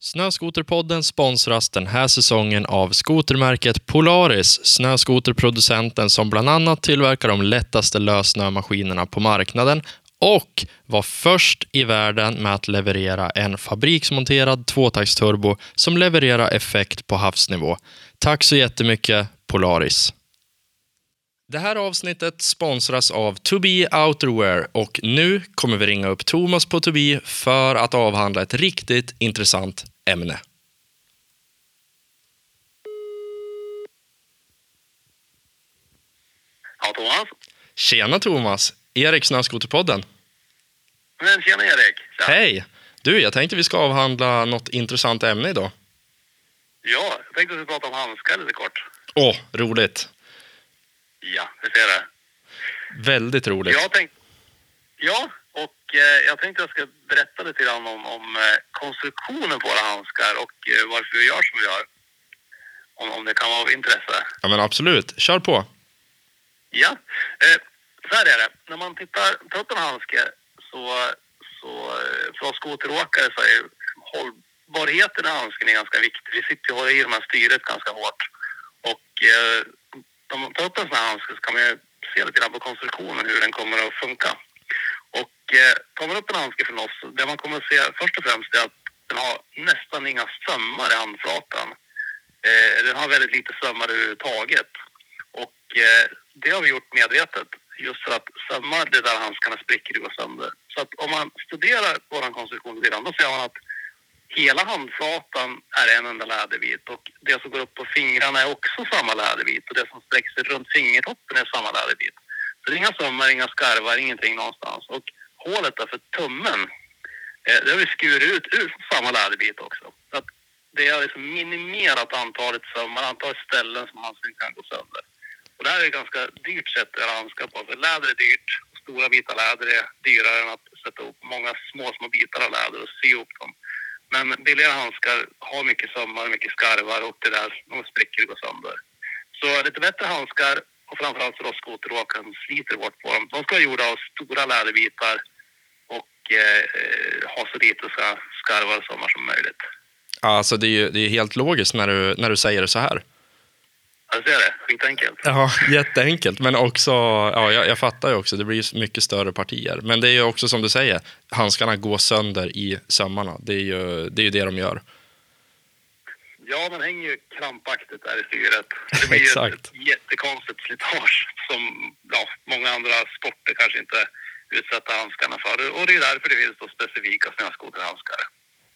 Snöskoterpodden sponsras den här säsongen av skotermärket Polaris, snöskoterproducenten som bland annat tillverkar de lättaste lössnömaskinerna på marknaden och var först i världen med att leverera en fabriksmonterad tvåtaktsturbo som levererar effekt på havsnivå. Tack så jättemycket Polaris. Det här avsnittet sponsras av To Be Outerwear och nu kommer vi ringa upp Thomas på To Be för att avhandla ett riktigt intressant ämne. Ja, Thomas. Tjena Thomas! Erik Snöskoterpodden. Men tjena Erik. Tja. Hej! Du, jag tänkte vi ska avhandla något intressant ämne idag. Ja, jag tänkte att vi prata om handskar lite kort. Åh, roligt! Ja, vi ser det. Väldigt roligt. Jag tänk... Ja, och eh, jag tänkte jag ska berätta lite grann om, om eh, konstruktionen på våra handskar och eh, varför vi gör som vi gör. Om, om det kan vara av intresse. Ja, men absolut. Kör på. Ja, eh, så här är det. När man tittar, tar upp en handske så, så eh, för oss skoteråkare så är hållbarheten i handsken är ganska viktig. Vi sitter ju och håller i de här styret ganska hårt. Och eh, om man tar upp en sån här handske så kan man ju se lite grann på konstruktionen hur den kommer att funka. Och eh, tar man upp en handske från oss, det man kommer att se först och främst är att den har nästan inga sömmar i handflatan. Eh, den har väldigt lite sömmar överhuvudtaget. Och eh, det har vi gjort medvetet just för att sömmar det där handskarna spricker och sönder. Så att om man studerar vår konstruktion lite grann, då ser man att hela handflatan är en enda läderbit och det som går upp på fingrarna är också samma läderbit och det som sträcker sig runt fingertoppen är samma läderbit. Så det är inga sömmar, inga skarvar, ingenting någonstans. Och hålet där för tummen, eh, det har vi skurit ut ur samma läderbit också. Så att det har liksom minimerat antalet sömmar, antalet ställen som handsken kan gå sönder. Och det här är ett ganska dyrt sätt att handska på. För läder är dyrt, stora bitar läder är dyrare än att sätta ihop många små, små bitar av läder och sy ihop dem. Men billigare handskar har mycket sömmar, mycket skarvar och det där, de spricker och går sönder. Så lite bättre handskar och framförallt för oss skoteråkare sliter hårt på dem. De ska vara gjorda av stora läderbitar och eh, ha så lite skarvar och sommar som möjligt. Alltså, det är ju det är helt logiskt när du, när du säger det så här. Jag ser det, skitenkelt. Ja, jätteenkelt. Men också, ja, jag, jag fattar ju också, det blir ju mycket större partier. Men det är ju också som du säger, handskarna går sönder i sömmarna. Det är ju det, är ju det de gör. Ja, den hänger ju krampaktigt där i styret. Det blir ju ett jättekonstigt slitage som ja, många andra sporter kanske inte utsätter handskarna för. Och det är därför det finns då specifika snöskoterhandskar.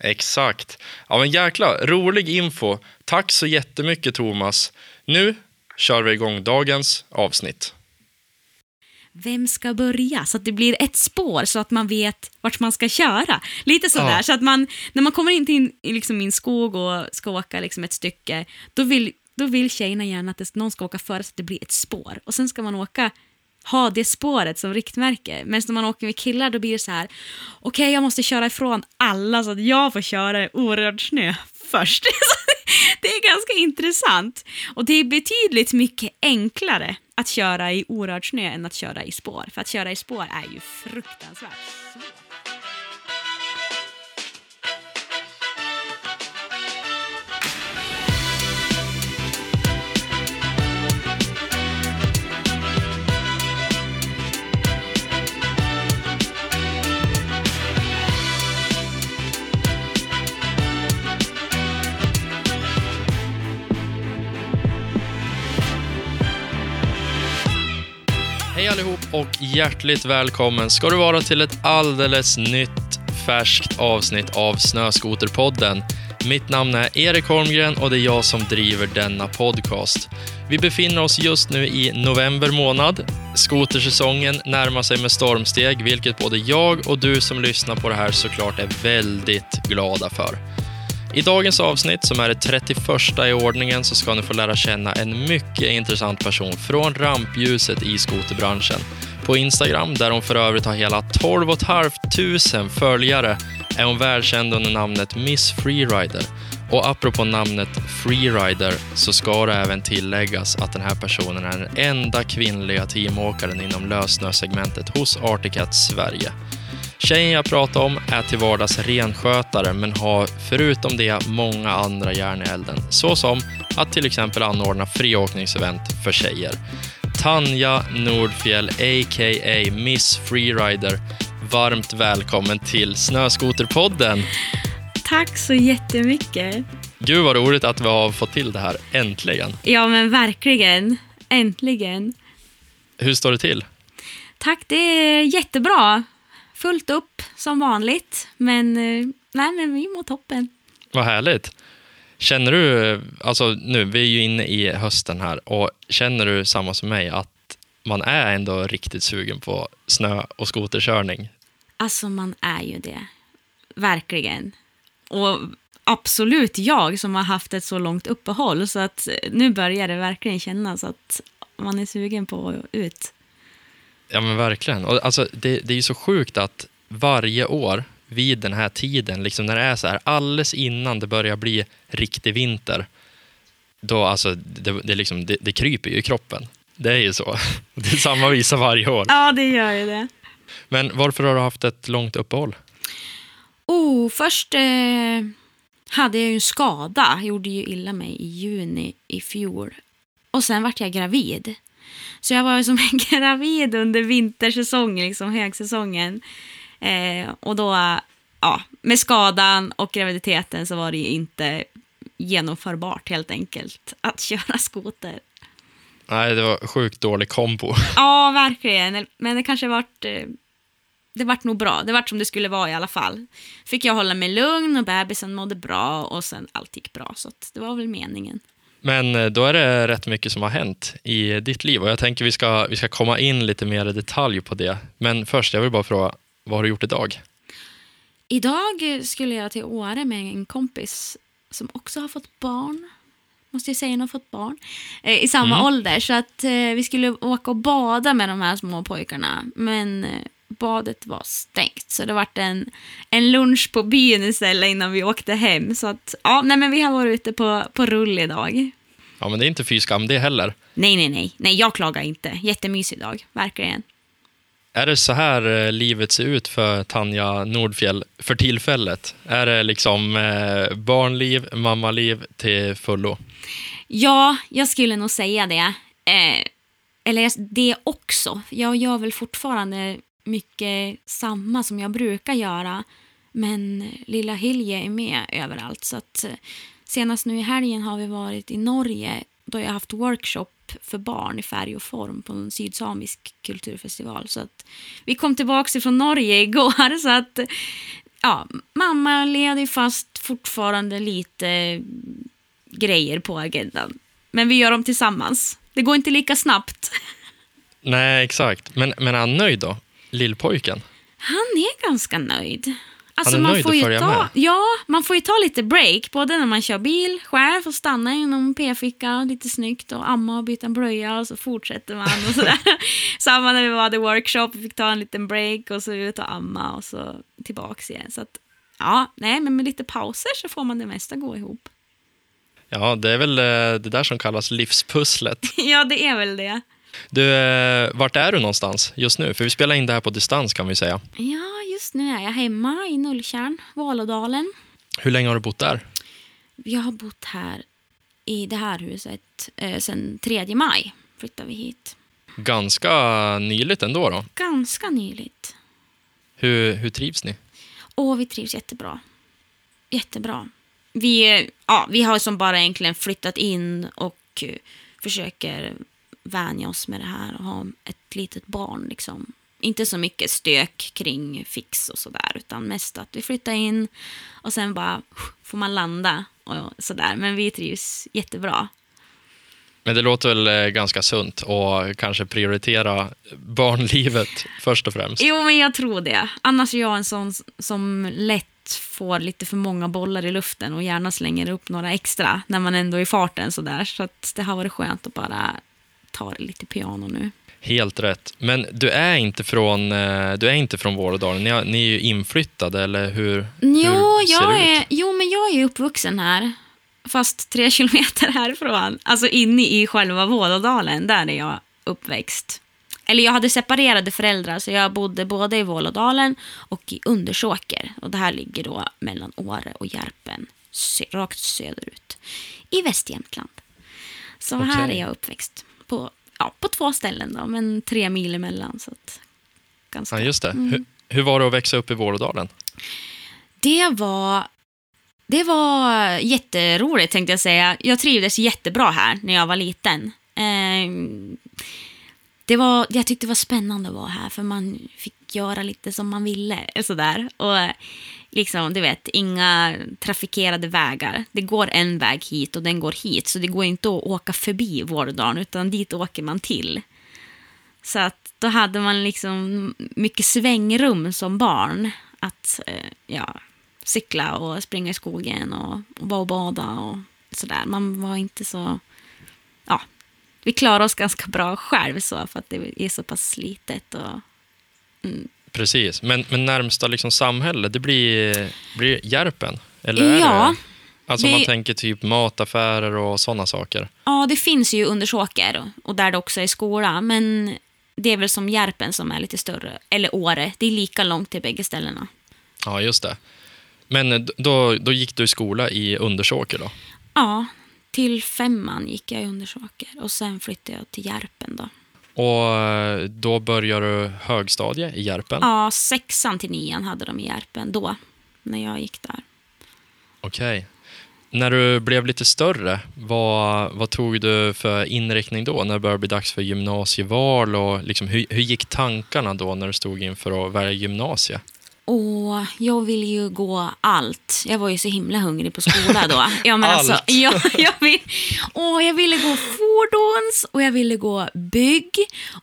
Exakt. Ja, men jäkla rolig info. Tack så jättemycket, Thomas. Nu kör vi igång dagens avsnitt. vem ska börja? Så att det blir ett spår så att man vet vart man ska köra. Lite sådär, Ja. så att man, när man kommer in till liksom min skog och ska åka liksom ett stycke, då vill, då vill tjejerna gärna att det, någon ska åka före så att det blir ett spår. Och sen ska man åka ha det spåret som riktmärke. Men när man åker med killar då blir det så här, okej jag måste köra ifrån alla så att jag får köra i orörd snö först. det är ganska intressant. Och det är betydligt mycket enklare att köra i orörd snö än att köra i spår. För att köra i spår är ju fruktansvärt svårt. Hej allihop och hjärtligt välkommen ska du vara till ett alldeles nytt färskt avsnitt av Snöskoterpodden. Mitt namn är Erik Holmgren och det är jag som driver denna podcast. Vi befinner oss just nu i november månad. Skotersäsongen närmar sig med stormsteg, vilket både jag och du som lyssnar på det här såklart är väldigt glada för. I dagens avsnitt, som är det 31 i ordningen, så ska ni få lära känna en mycket intressant person från rampljuset i skoterbranschen. På Instagram, där hon för övrigt har hela 12 500 följare, är hon välkänd under namnet Miss Freerider. Och apropå namnet Freerider så ska det även tilläggas att den här personen är den enda kvinnliga teamåkaren inom lössnösegmentet hos Articat Sverige. Tjejen jag pratar om är till vardags renskötare men har förutom det många andra järn i elden. Såsom att till exempel anordna friåkningsevent för tjejer. Tanja Nordfjell, a.k.a. Miss Freerider. Varmt välkommen till Snöskoterpodden. Tack så jättemycket. Gud vad roligt att vi har fått till det här, äntligen. Ja, men verkligen. Äntligen. Hur står det till? Tack, det är jättebra. Fullt upp som vanligt, men, eh, nej, men vi mår toppen. Vad härligt. Känner du, alltså nu, vi är ju inne i hösten här, och känner du samma som mig att man är ändå riktigt sugen på snö och skoterkörning? Alltså, man är ju det. Verkligen. Och absolut jag som har haft ett så långt uppehåll, så att nu börjar det verkligen kännas att man är sugen på att ut. Ja men verkligen. Och alltså, det, det är ju så sjukt att varje år vid den här tiden, liksom när det är så här alldeles innan det börjar bli riktig vinter, då alltså, det, det, liksom, det, det kryper ju i kroppen. Det är ju så. Det är samma visa varje år. Ja, det gör ju det. Men varför har du haft ett långt uppehåll? Oh, först eh, hade jag ju en skada. Jag gjorde ju illa mig i juni i fjol. Och sen vart jag gravid. Så jag var som en gravid under vintersäsongen, liksom högsäsongen. Eh, och då, ja, med skadan och graviditeten så var det ju inte genomförbart helt enkelt att köra skoter. Nej, det var sjukt dålig kombo. Ja, verkligen. Men det kanske vart... eh, Det vart nog bra. Det vart som det skulle vara i alla fall. Fick jag hålla mig lugn och bebisen mådde bra och sen allt gick bra. Så det var väl meningen. Men eh, då är det rätt mycket som har hänt i ditt liv och jag tänker vi ska, vi ska komma in lite mer i detalj på det. Men först, jag vill bara fråga, vad har du gjort idag? Idag skulle jag till Åre med en kompis som också har fått barn. Måste jag säga, hon har fått barn. Eh, I samma Mm. ålder. Så att eh, vi skulle åka och bada med de här små pojkarna. Men badet var stängt. Så det vart en, en lunch på byn istället innan vi åkte hem. Så att, ja, nej men vi har varit ute på, på rull idag. Ja, men det är inte fy skam det heller. Nej, nej, nej. Nej, jag klagar inte. Jättemysig dag, verkligen. Är det så här eh, livet ser ut för Tanja Nordfjell för tillfället? Är det liksom eh, barnliv, mammaliv till fullo? Ja, jag skulle nog säga det. Eh, eller det också. Jag gör väl fortfarande mycket samma som jag brukar göra. Men lilla Hilje är med överallt. Så att, eh, senast nu i helgen har vi varit i Norge då jag haft workshop för barn i färg och form på en sydsamisk kulturfestival. Så att vi kom tillbaka från Norge igår. Så att ja, mamma ledig fast fortfarande lite grejer på agendan. Men vi gör dem tillsammans. Det går inte lika snabbt. Nej, exakt. Men, men är han nöjd då? Lillpojken? Han är ganska nöjd. Alltså, är man nöjd får att följa ta, med. Ja, man får ju ta lite break. Både när man kör bil själv och stanna i någon p-ficka lite snyggt och amma och byta en blöja och så fortsätter man och sådär. Samma när vi var i workshop, vi fick ta en liten break och så ut och amma och så tillbaks igen. Så att, ja, nej, men med lite pauser så får man det mesta gå ihop. Ja, det är väl eh, det där som kallas livspusslet. ja, det är väl det. Du, eh, vart är du någonstans just nu? För vi spelar in det här på distans kan vi säga. Ja, just nu är jag hemma i Nulltjärn, Vålådalen. Hur länge har du bott där? Jag har bott här i det här huset eh, sedan 3 maj. Flyttade vi hit. Ganska nyligt ändå då. Ganska nyligt. Hur, hur trivs ni? Och vi trivs jättebra. Jättebra. Vi, ja, vi har som bara egentligen flyttat in och eh, försöker vänja oss med det här och ha ett litet barn. Liksom. Inte så mycket stök kring fix och sådär, utan mest att vi flyttar in och sen bara får man landa och sådär. Men vi trivs jättebra. Men det låter väl eh, ganska sunt och kanske prioritera barnlivet först och främst. Jo, men jag tror det. Annars är jag en sån som lätt får lite för många bollar i luften och gärna slänger upp några extra när man ändå är i farten sådär. Så att det har varit skönt att bara ta det lite piano nu. Helt rätt. Men du är inte från, eh, du är inte från Vålådalen. Ni, har- ni är ju inflyttade, eller hur, Jo, hur ser jag det är, ut? jo, men jag är uppvuxen här. Fast tre kilometer härifrån. Alltså inne i själva Vålådalen, där är jag uppväxt. eller jag hade separerade föräldrar så jag bodde både i Vålådalen och i Undersåker. Och det här ligger då mellan Åre och Järpen, rakt söderut. I Västjämtland. Så Okej. här är jag uppväxt. På, ja, på två ställen då, men tre mil emellan. Så att, ganska. Ja, just det. Mm. Hur, hur var det att växa upp i Vålådalen? Det var, det var jätteroligt tänkte jag säga. Jag trivdes jättebra här när jag var liten. Ehm, det var, jag tyckte det var spännande att vara här för man fick göra lite som man ville. Sådär. Och liksom, du vet, inga trafikerade vägar. Det går en väg hit och den går hit. Så det går inte att åka förbi Vårdalen utan dit åker man till. Så att då hade man liksom mycket svängrum som barn. Att eh, ja, cykla och springa i skogen och, och vara och bada och sådär. Man var inte så... Ja, vi klarade oss ganska bra själv så för att det är så pass litet. Och, mm, Precis, men, men närmsta liksom samhälle, det blir, blir Järpen? Eller är Ja, det? Alltså det- man tänker typ mataffärer och sådana saker. ja, det finns ju Undersåker och, där det också är skola. Men det är väl som Järpen som är lite större. Eller Åre. Det är lika långt till bägge ställena. Ja, just det. Men då, då gick du i skola i Undersåker då? Ja, till femman gick jag i Undersåker och sen flyttade jag till Järpen då. Och eh, då började du högstadie i Järpen? Ja, sexan till nian hade de i Järpen då, när jag gick där. Okej. När du blev lite större, vad, vad tog du för inriktning då? När det började bli dags för gymnasieval och liksom, hur, hur gick tankarna då när du stod inför att välja gymnasie? Och jag ville ju gå allt. Jag var ju så himla hungrig på skola då. Ja, men alltså, Allt? ja, jag, vill, åh, jag ville gå fordons och jag ville gå bygg.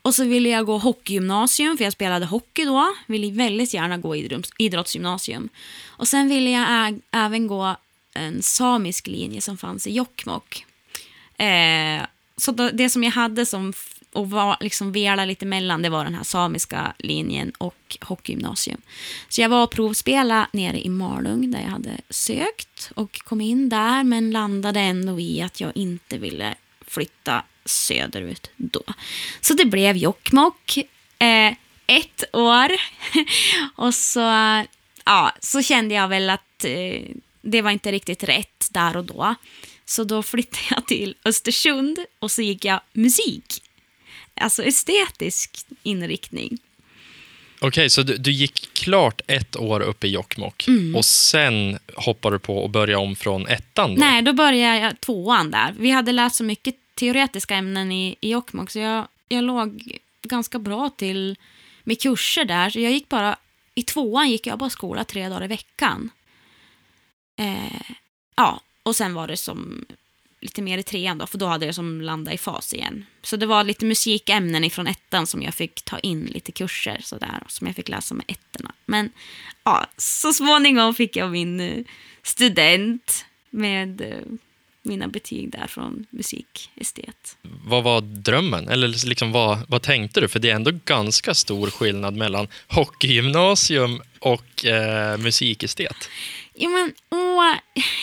Och så ville jag gå hockeygymnasium, för jag spelade hockey då. Ville väldigt gärna gå idrotts- idrottsgymnasium. Och sen ville jag även gå en samisk linje som fanns i Jokkmokk. Eh, så det som jag hade som och var liksom vela lite mellan, det var den här samiska linjen och hockeygymnasium. Så jag var och provspela nere i Malung där jag hade sökt och kom in där men landade ändå i att jag inte ville flytta söderut då. Så det blev Jokkmokk. Eh, ett år. och så, ja, så kände jag väl att eh, det var inte riktigt rätt där och då. Så då flyttade jag till Östersund och så gick jag musik. Alltså estetisk inriktning. Okej, så du, du gick klart ett år upp i Jokkmokk Mm. och sen hoppade du på att börja om från ettan då? Nej, då började jag tvåan där. Vi hade läst så mycket teoretiska ämnen i, i Jokkmokk så jag, jag låg ganska bra till med kurser där. Så jag gick bara, i tvåan gick jag bara skola tre dagar i veckan. Eh, ja, och sen var det som lite mer i trean då, för då hade jag som landat i fas igen. Så det var lite musikämnen ifrån ettan som jag fick ta in lite kurser sådär, som jag fick läsa med ettorna. Men ja, så småningom fick jag min eh, student med eh, mina betyg där från musikestet. Vad var drömmen? Eller liksom vad, vad tänkte du? För det är ändå ganska stor skillnad mellan hockeygymnasium och eh, musikestet. Ja, men åh,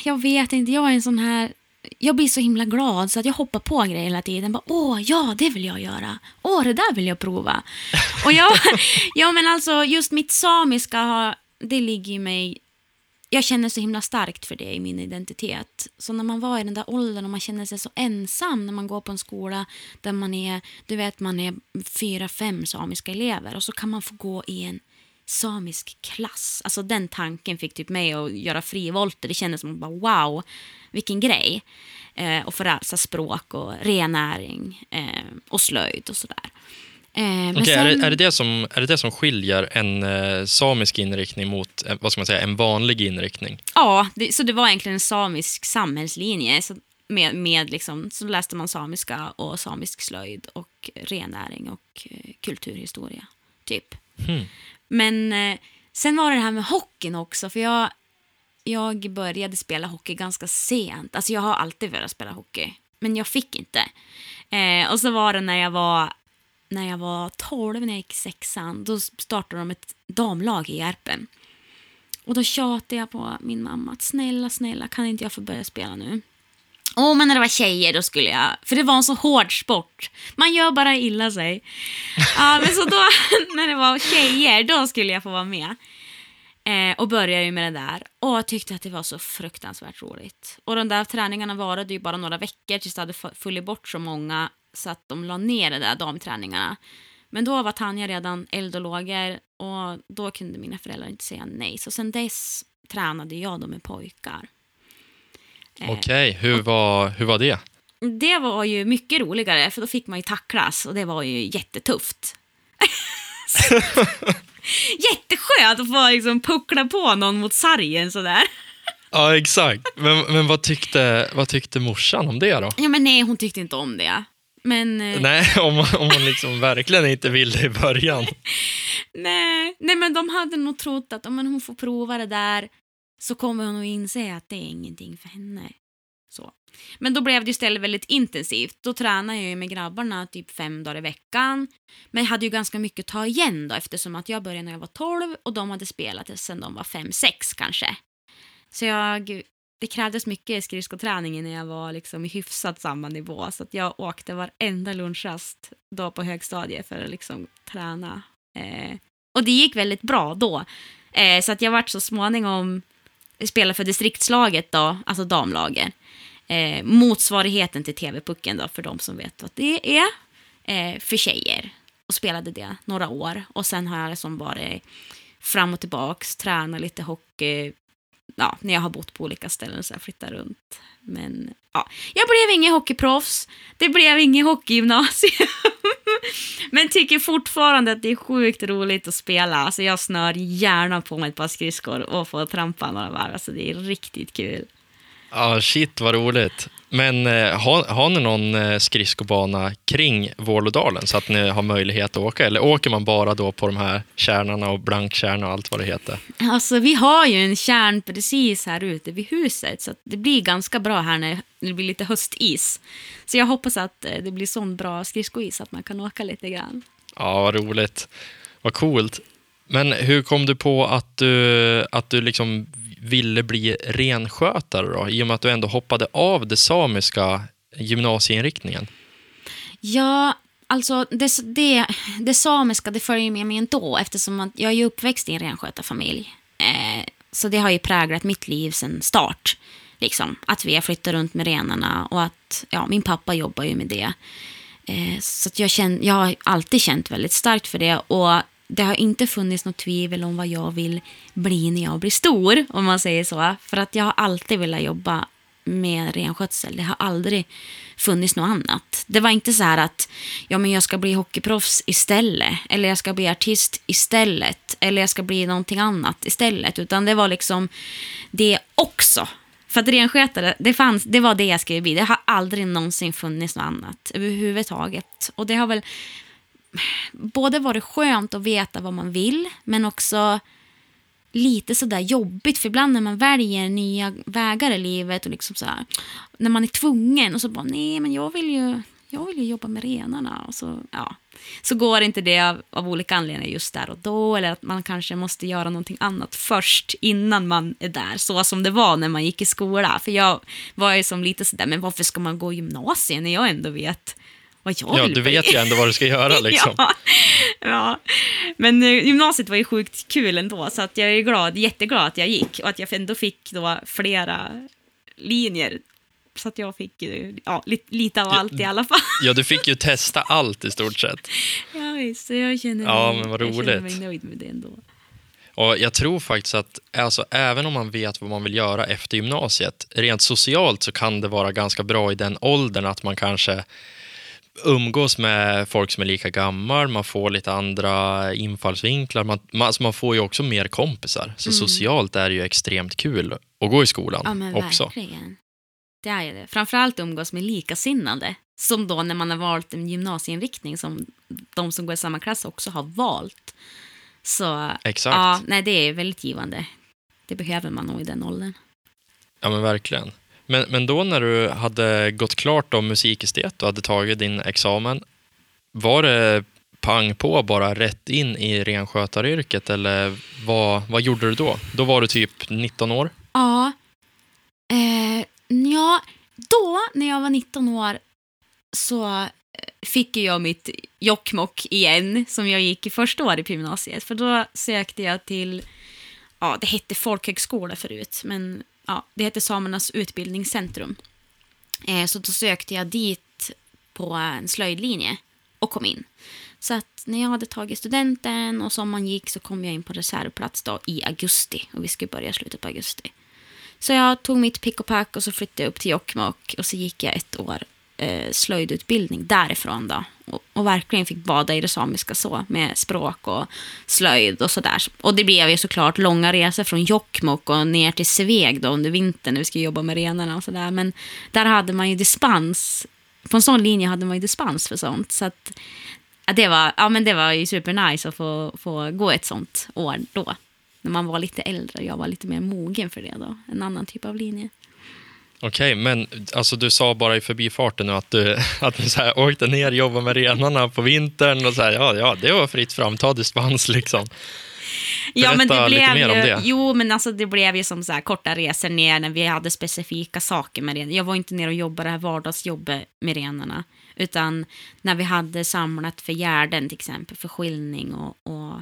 jag vet inte, jag är en sån här... Jag blir så himla glad så att jag hoppar på grejer hela tiden. Bara, åh, ja, det vill jag göra. Åh, det där vill jag prova. Och jag, ja, men alltså just mitt samiska, har, det ligger i mig... Jag känner så himla starkt för det i min identitet. Så när man var i den där åldern och man känner sig så ensam när man går på en skola där man är, du vet, man är fyra, fem samiska elever och så kan man få gå i en samisk klass. Alltså den tanken fick typ mig att göra frivolter. Det kändes som bara wow, vilken grej. Eh, och sig språk och rennäring eh, och slöjd och sådär. Eh, men Okej, är, sen- det, är, det det som, är det det som skiljer en eh, samisk inriktning mot eh, vad ska man säga, en vanlig inriktning? Ja, det, så det var egentligen en samisk samhällslinje. Så med, med liksom, så läste man samiska och samisk slöjd och rennäring och eh, kulturhistoria, typ. Hmm. Men eh, sen var det det här med hockeyn också, för jag, jag började spela hockey ganska sent. Alltså jag har alltid velat spela hockey, men jag fick inte. Eh, och så var det när jag var, när jag var 12, när jag gick i sexan, då startade de ett damlag i Järpen. Och då tjatade jag på min mamma att snälla, snälla, kan inte jag få börja spela nu? Åh, men när det var tjejer då skulle jag, för det var en så hård sport. Man gör bara illa sig. Ja, men så då, när det var tjejer, då skulle jag få vara med. Eh, och började ju med det där. Och jag tyckte att det var så fruktansvärt roligt. Och de där träningarna varade ju bara några veckor tills det hade fullit bort så många så att de la ner de där damträningarna. Men då var Tanja redan eld och lågor och då kunde mina föräldrar inte säga nej. Så sen dess tränade jag då med pojkar. Eh, Okej, okay. hur, var, hur var det? Det var ju mycket roligare, för då fick man ju tacklas och det var ju jättetufft. Jätteskönt att få liksom puckla på någon mot sargen sådär. Ja, exakt. Men, men vad, tyckte, vad tyckte morsan om det då? Ja, men nej, hon tyckte inte om det. Men, eh, nej, om, om hon liksom verkligen inte ville i början. nej, nej, men de hade nog trott att om hon får prova det där så kommer hon att inse att det är ingenting för henne. Så. Men då blev det istället väldigt intensivt. Då tränade jag med grabbarna typ fem dagar i veckan. Men jag hade ju ganska mycket att ta igen då eftersom att jag började när jag var 12 och de hade spelat sen de var fem sex kanske. Så jag, det krävdes mycket skridskoträning när jag var liksom i hyfsat samma nivå. Så att jag åkte varenda lunchrast då på högstadiet för att liksom träna. Eh, och det gick väldigt bra då. Eh, så att jag vart så småningom spelade för distriktslaget då, alltså damlaget eh, motsvarigheten till TV-pucken då, för de som vet vad det är, eh, för tjejer. Och spelade det några år. Och sen har jag liksom varit fram och tillbaks, tränat lite hockey, ja, när jag har bott på olika ställen så jag flyttar runt. Men ja, jag blev ingen hockeyproffs. Det blev ingen hockeygymnasium. Men tycker fortfarande att det är sjukt roligt att spela. Alltså jag snör gärna på mig ett par skridskor och får trampa några varv. Alltså det är riktigt kul. Ja, shit vad roligt. Men eh, har, har ni någon eh, skridskobana kring Vålådalen så att ni har möjlighet att åka? Eller åker man bara då på de här kärnorna och blankkärna och allt vad det heter? Alltså vi har ju en kärn precis här ute vid huset så det blir ganska bra här när det blir lite höstis. Så jag hoppas att eh, det blir sån bra skridskois att man kan åka lite grann. Ja, vad roligt. Vad coolt. Men hur kom du på att du, att du liksom ville bli renskötare då, i och med att du ändå hoppade av det samiska gymnasieinriktningen? Ja, alltså det, det, det samiska det följer med mig ändå eftersom jag är uppväxt i en renskötarfamilj. Eh, så det har ju präglat mitt liv sedan start. Liksom, att vi har flyttat runt med renarna och att ja, min pappa jobbar ju med det. Eh, så jag, känner, jag har alltid känt väldigt starkt för det. Och det har inte funnits något tvivel om vad jag vill bli när jag blir stor, om man säger så. För att jag har alltid velat jobba med renskötsel. Det har aldrig funnits något annat. Det var inte så här att ja, men jag ska bli hockeyproffs istället, eller jag ska bli artist istället, eller jag ska bli någonting annat istället, utan det var liksom det också. För att renskötare, det, fanns, det var det jag skulle bli. Det har aldrig någonsin funnits något annat överhuvudtaget. Och det har väl både var det skönt att veta vad man vill, men också lite sådär jobbigt. För ibland när man väljer nya vägar i livet och liksom så när man är tvungen och så bara, nej men jag vill ju, jag vill ju jobba med renarna. Och så, ja. så går inte det av, av olika anledningar just där och då. Eller att man kanske måste göra någonting annat först innan man är där. Så som det var när man gick i skola. För jag var ju som lite sådär, men varför ska man gå gymnasiet när jag ändå vet vad jag Ja, du bli. vet ju ändå vad du ska göra liksom. ja, ja, men eh, gymnasiet var ju sjukt kul ändå, så att jag är glad, jätteglad att jag gick och att jag ändå fick då flera linjer. Så att jag fick ja, lite, av allt i alla fall. ja, du fick ju testa allt i stort sett. Ja, visst. Jag känner mig, ja, men vad roligt. Jag mig nöjd med det ändå. Och jag tror faktiskt att alltså, även om man vet vad man vill göra efter gymnasiet, rent socialt så kan det vara ganska bra i den åldern att man kanske umgås med folk som är lika gammal, man får lite andra infallsvinklar. Man, man, alltså man får ju också mer kompisar. Så mm. socialt är det ju extremt kul att gå i skolan ja, men också. Verkligen. Det är det. Framförallt umgås med likasinnande. Som då när man har valt en gymnasieinriktning som de som går i samma klass också har valt. Så Exakt. ja, nej, det är väldigt givande. Det behöver man nog i den åldern. Ja, men verkligen. Men, men då när du hade gått klart om musikestet och hade tagit din examen, var det pang på bara rätt in i renskötaryrket eller vad, vad gjorde du då? Då var du typ 19 år? Ja. Eh, ja, då, när jag var 19 år, så eh, fick jag mitt Jokkmokk igen, som jag gick i första året på gymnasiet. För då sökte jag till, ja, det hette folkhögskola förut, men ja, det heter Samernas utbildningscentrum. Eh, så då sökte jag dit på en slöjdlinje och kom in. Så att när jag hade tagit studenten och sommaren gick så kom jag in på reservplats då i augusti och vi skulle börja slutet på augusti. Så jag tog mitt pick och pack och så flyttade jag upp till Jokkmokk och så gick jag ett år eh, slöjdutbildning därifrån då. Och, och, verkligen fick bada i det samiska så med språk och slöjd och sådär. Och det blev ju såklart långa resor från Jokkmokk och ner till Sveg då under vintern när vi skulle jobba med renarna och sådär. Men där hade man ju dispens. På en sån linje hade man ju dispens för sånt. Så att det var, ja, men det var ju supernice att få, få gå ett sånt år då. När man var lite äldre. och Jag var lite mer mogen för det då. En annan typ av linje. Okej, men alltså, du sa bara i förbifarten nu att du, att du så här, åkte ner och jobbade med renarna på vintern och så här, ja, ja, det var fritt fram, ta dispens liksom. ja, men det blev ju, det. Jo, men alltså det blev ju som så här, korta resor ner när vi hade specifika saker med renarna. Jag var inte ner och jobbade det här vardagsjobbet med renarna. Utan när vi hade samlat för gärden till exempel, för skiljning och, och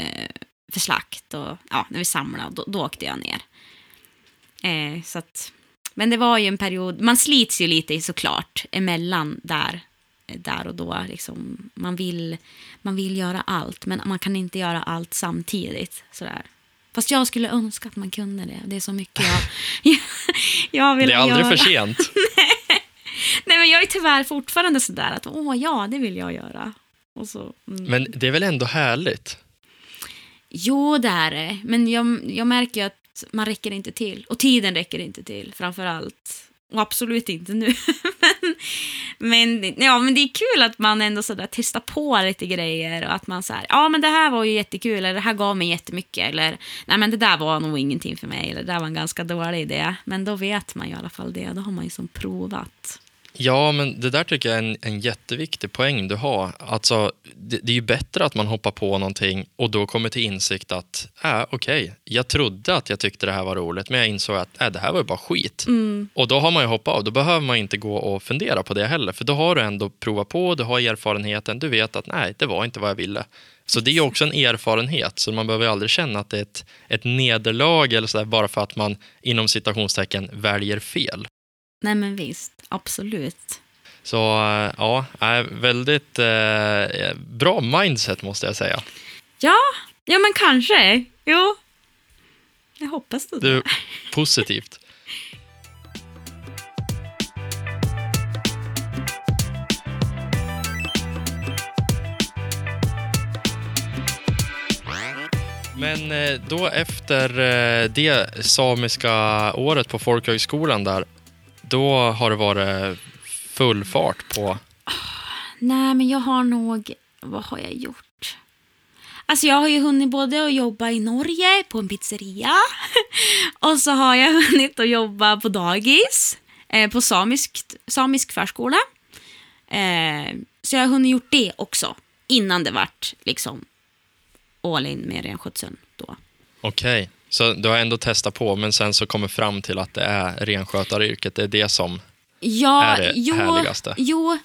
eh, för slakt. Och, ja, när vi samlade, då, då åkte jag ner. Eh, så att, men det var ju en period, man slits ju lite såklart emellan där, där och då. Liksom, man, vill, man vill göra allt, men man kan inte göra allt samtidigt. Sådär. Fast jag skulle önska att man kunde det. Det är så mycket jag, jag, jag vill göra. Det är aldrig göra. för sent. Nej, men jag är tyvärr fortfarande sådär att åh ja, det vill jag göra. Så, mm. Men det är väl ändå härligt? Jo, det är det. Men jag, jag märker att man räcker inte till. Och tiden räcker inte till, framför allt. Och absolut inte nu. men, men, ja, men det är kul att man ändå sådär testar på lite grejer och att man säger ja men det här var ju jättekul eller det här gav mig jättemycket eller nej men det där var nog ingenting för mig eller det där var en ganska dålig idé. Men då vet man ju i alla fall det, då har man ju som provat. Ja, men det där tycker jag är en, en jätteviktig poäng du har. Alltså, det, det, är ju bättre att man hoppar på någonting och då kommer till insikt att, äh, okej, okay, jag trodde att jag tyckte det här var roligt, men jag insåg att äh, det här var ju bara skit. Mm. Och då har man ju hoppat av. Då behöver man inte gå och fundera på det heller, för då har du ändå provat på, du har erfarenheten, du vet att nej, det var inte vad jag ville. Så det är också en erfarenhet, så man behöver aldrig känna att det är ett, ett nederlag eller så där, bara för att man inom citationstecken väljer fel. Nej men visst, absolut. Så ja, väldigt eh, bra mindset måste jag säga. Ja, ja men kanske. Jo, jag hoppas det. Du, positivt. Men eh, då efter eh, det samiska året på folkhögskolan där, då har det varit full fart på... nej, men jag har nog... Vad har jag gjort? Alltså jag har ju hunnit både att jobba i Norge på en pizzeria och så har jag hunnit att jobba på dagis, eh, på samisk, samisk förskola. Eh, så jag har hunnit gjort det också innan det vart liksom all in med renskötseln då. Okej. Okay. Så du har ändå testat på, men sen så kommer fram till att det är renskötaryrket, det är det som ja, är det jo, härligaste? Jo,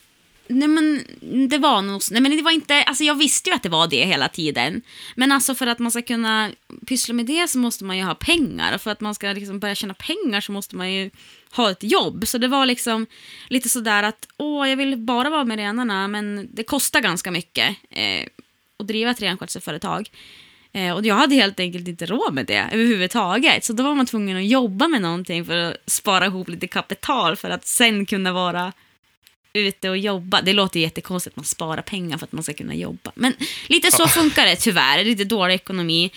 nej men det var nog, nej men det var inte, alltså jag visste ju att det var det hela tiden. Men alltså för att man ska kunna pyssla med det så måste man ju ha pengar. Och för att man ska liksom börja tjäna pengar så måste man ju ha ett jobb. Så det var liksom lite sådär att, åh, jag vill bara vara med renarna, men det kostar ganska mycket eh, att driva ett renskötselföretag. Eh, och jag hade helt enkelt inte råd med det överhuvudtaget. Så då var man tvungen att jobba med någonting för att spara ihop lite kapital för att sen kunna vara ute och jobba. Det låter jättekonstigt att man sparar pengar för att man ska kunna jobba. Men lite så funkar det tyvärr. Lite dålig ekonomi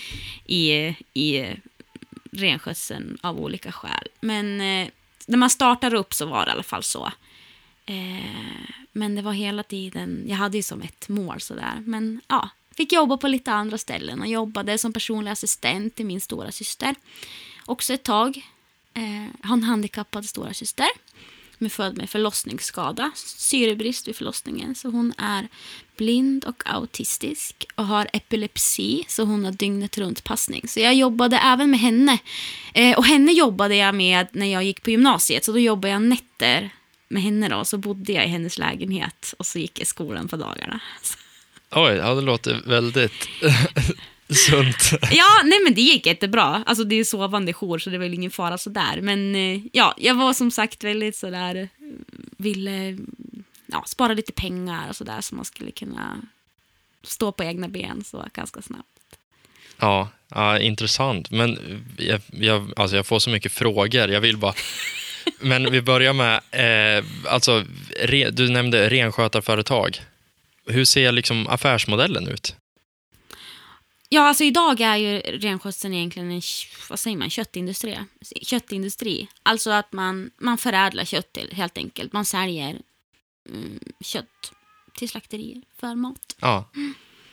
i, i renskötseln av olika skäl. Men eh, när man startar upp så var det i alla fall så. Eh, men det var hela tiden, jag hade ju som ett mål sådär. Men ja, Fick jobba på lite andra ställen och jobbade som personlig assistent till min stora syster. Också ett tag. Eh, har en handikappad stora syster. som är född med förlossningsskada, syrebrist vid förlossningen. Så hon är blind och autistisk och har epilepsi, så hon har dygnet runt passning. Så jag jobbade även med henne. Eh, och henne jobbade jag med när jag gick på gymnasiet, så då jobbade jag nätter med henne då. Så bodde jag i hennes lägenhet och så gick jag i skolan på dagarna. Oj, ja, det låter väldigt sunt. Ja, nej men det gick jättebra. Alltså det är sovande jour så det var väl ingen fara sådär. Men eh, ja, jag var som sagt väldigt sådär, eh, ville ja, spara lite pengar och sådär så man skulle kunna stå på egna ben så ganska snabbt. Ja, ja intressant. Men jag, jag, alltså jag får så mycket frågor. Jag vill bara... Men vi börjar med, eh, alltså, re, du nämnde renskötarföretag. Hur ser liksom affärsmodellen ut? Ja, alltså idag är ju renskötseln egentligen en vad säger man, köttindustri. köttindustri. Alltså att man, man förädlar kött helt enkelt. Man säljer mm, kött till slakterier för mat. Ja.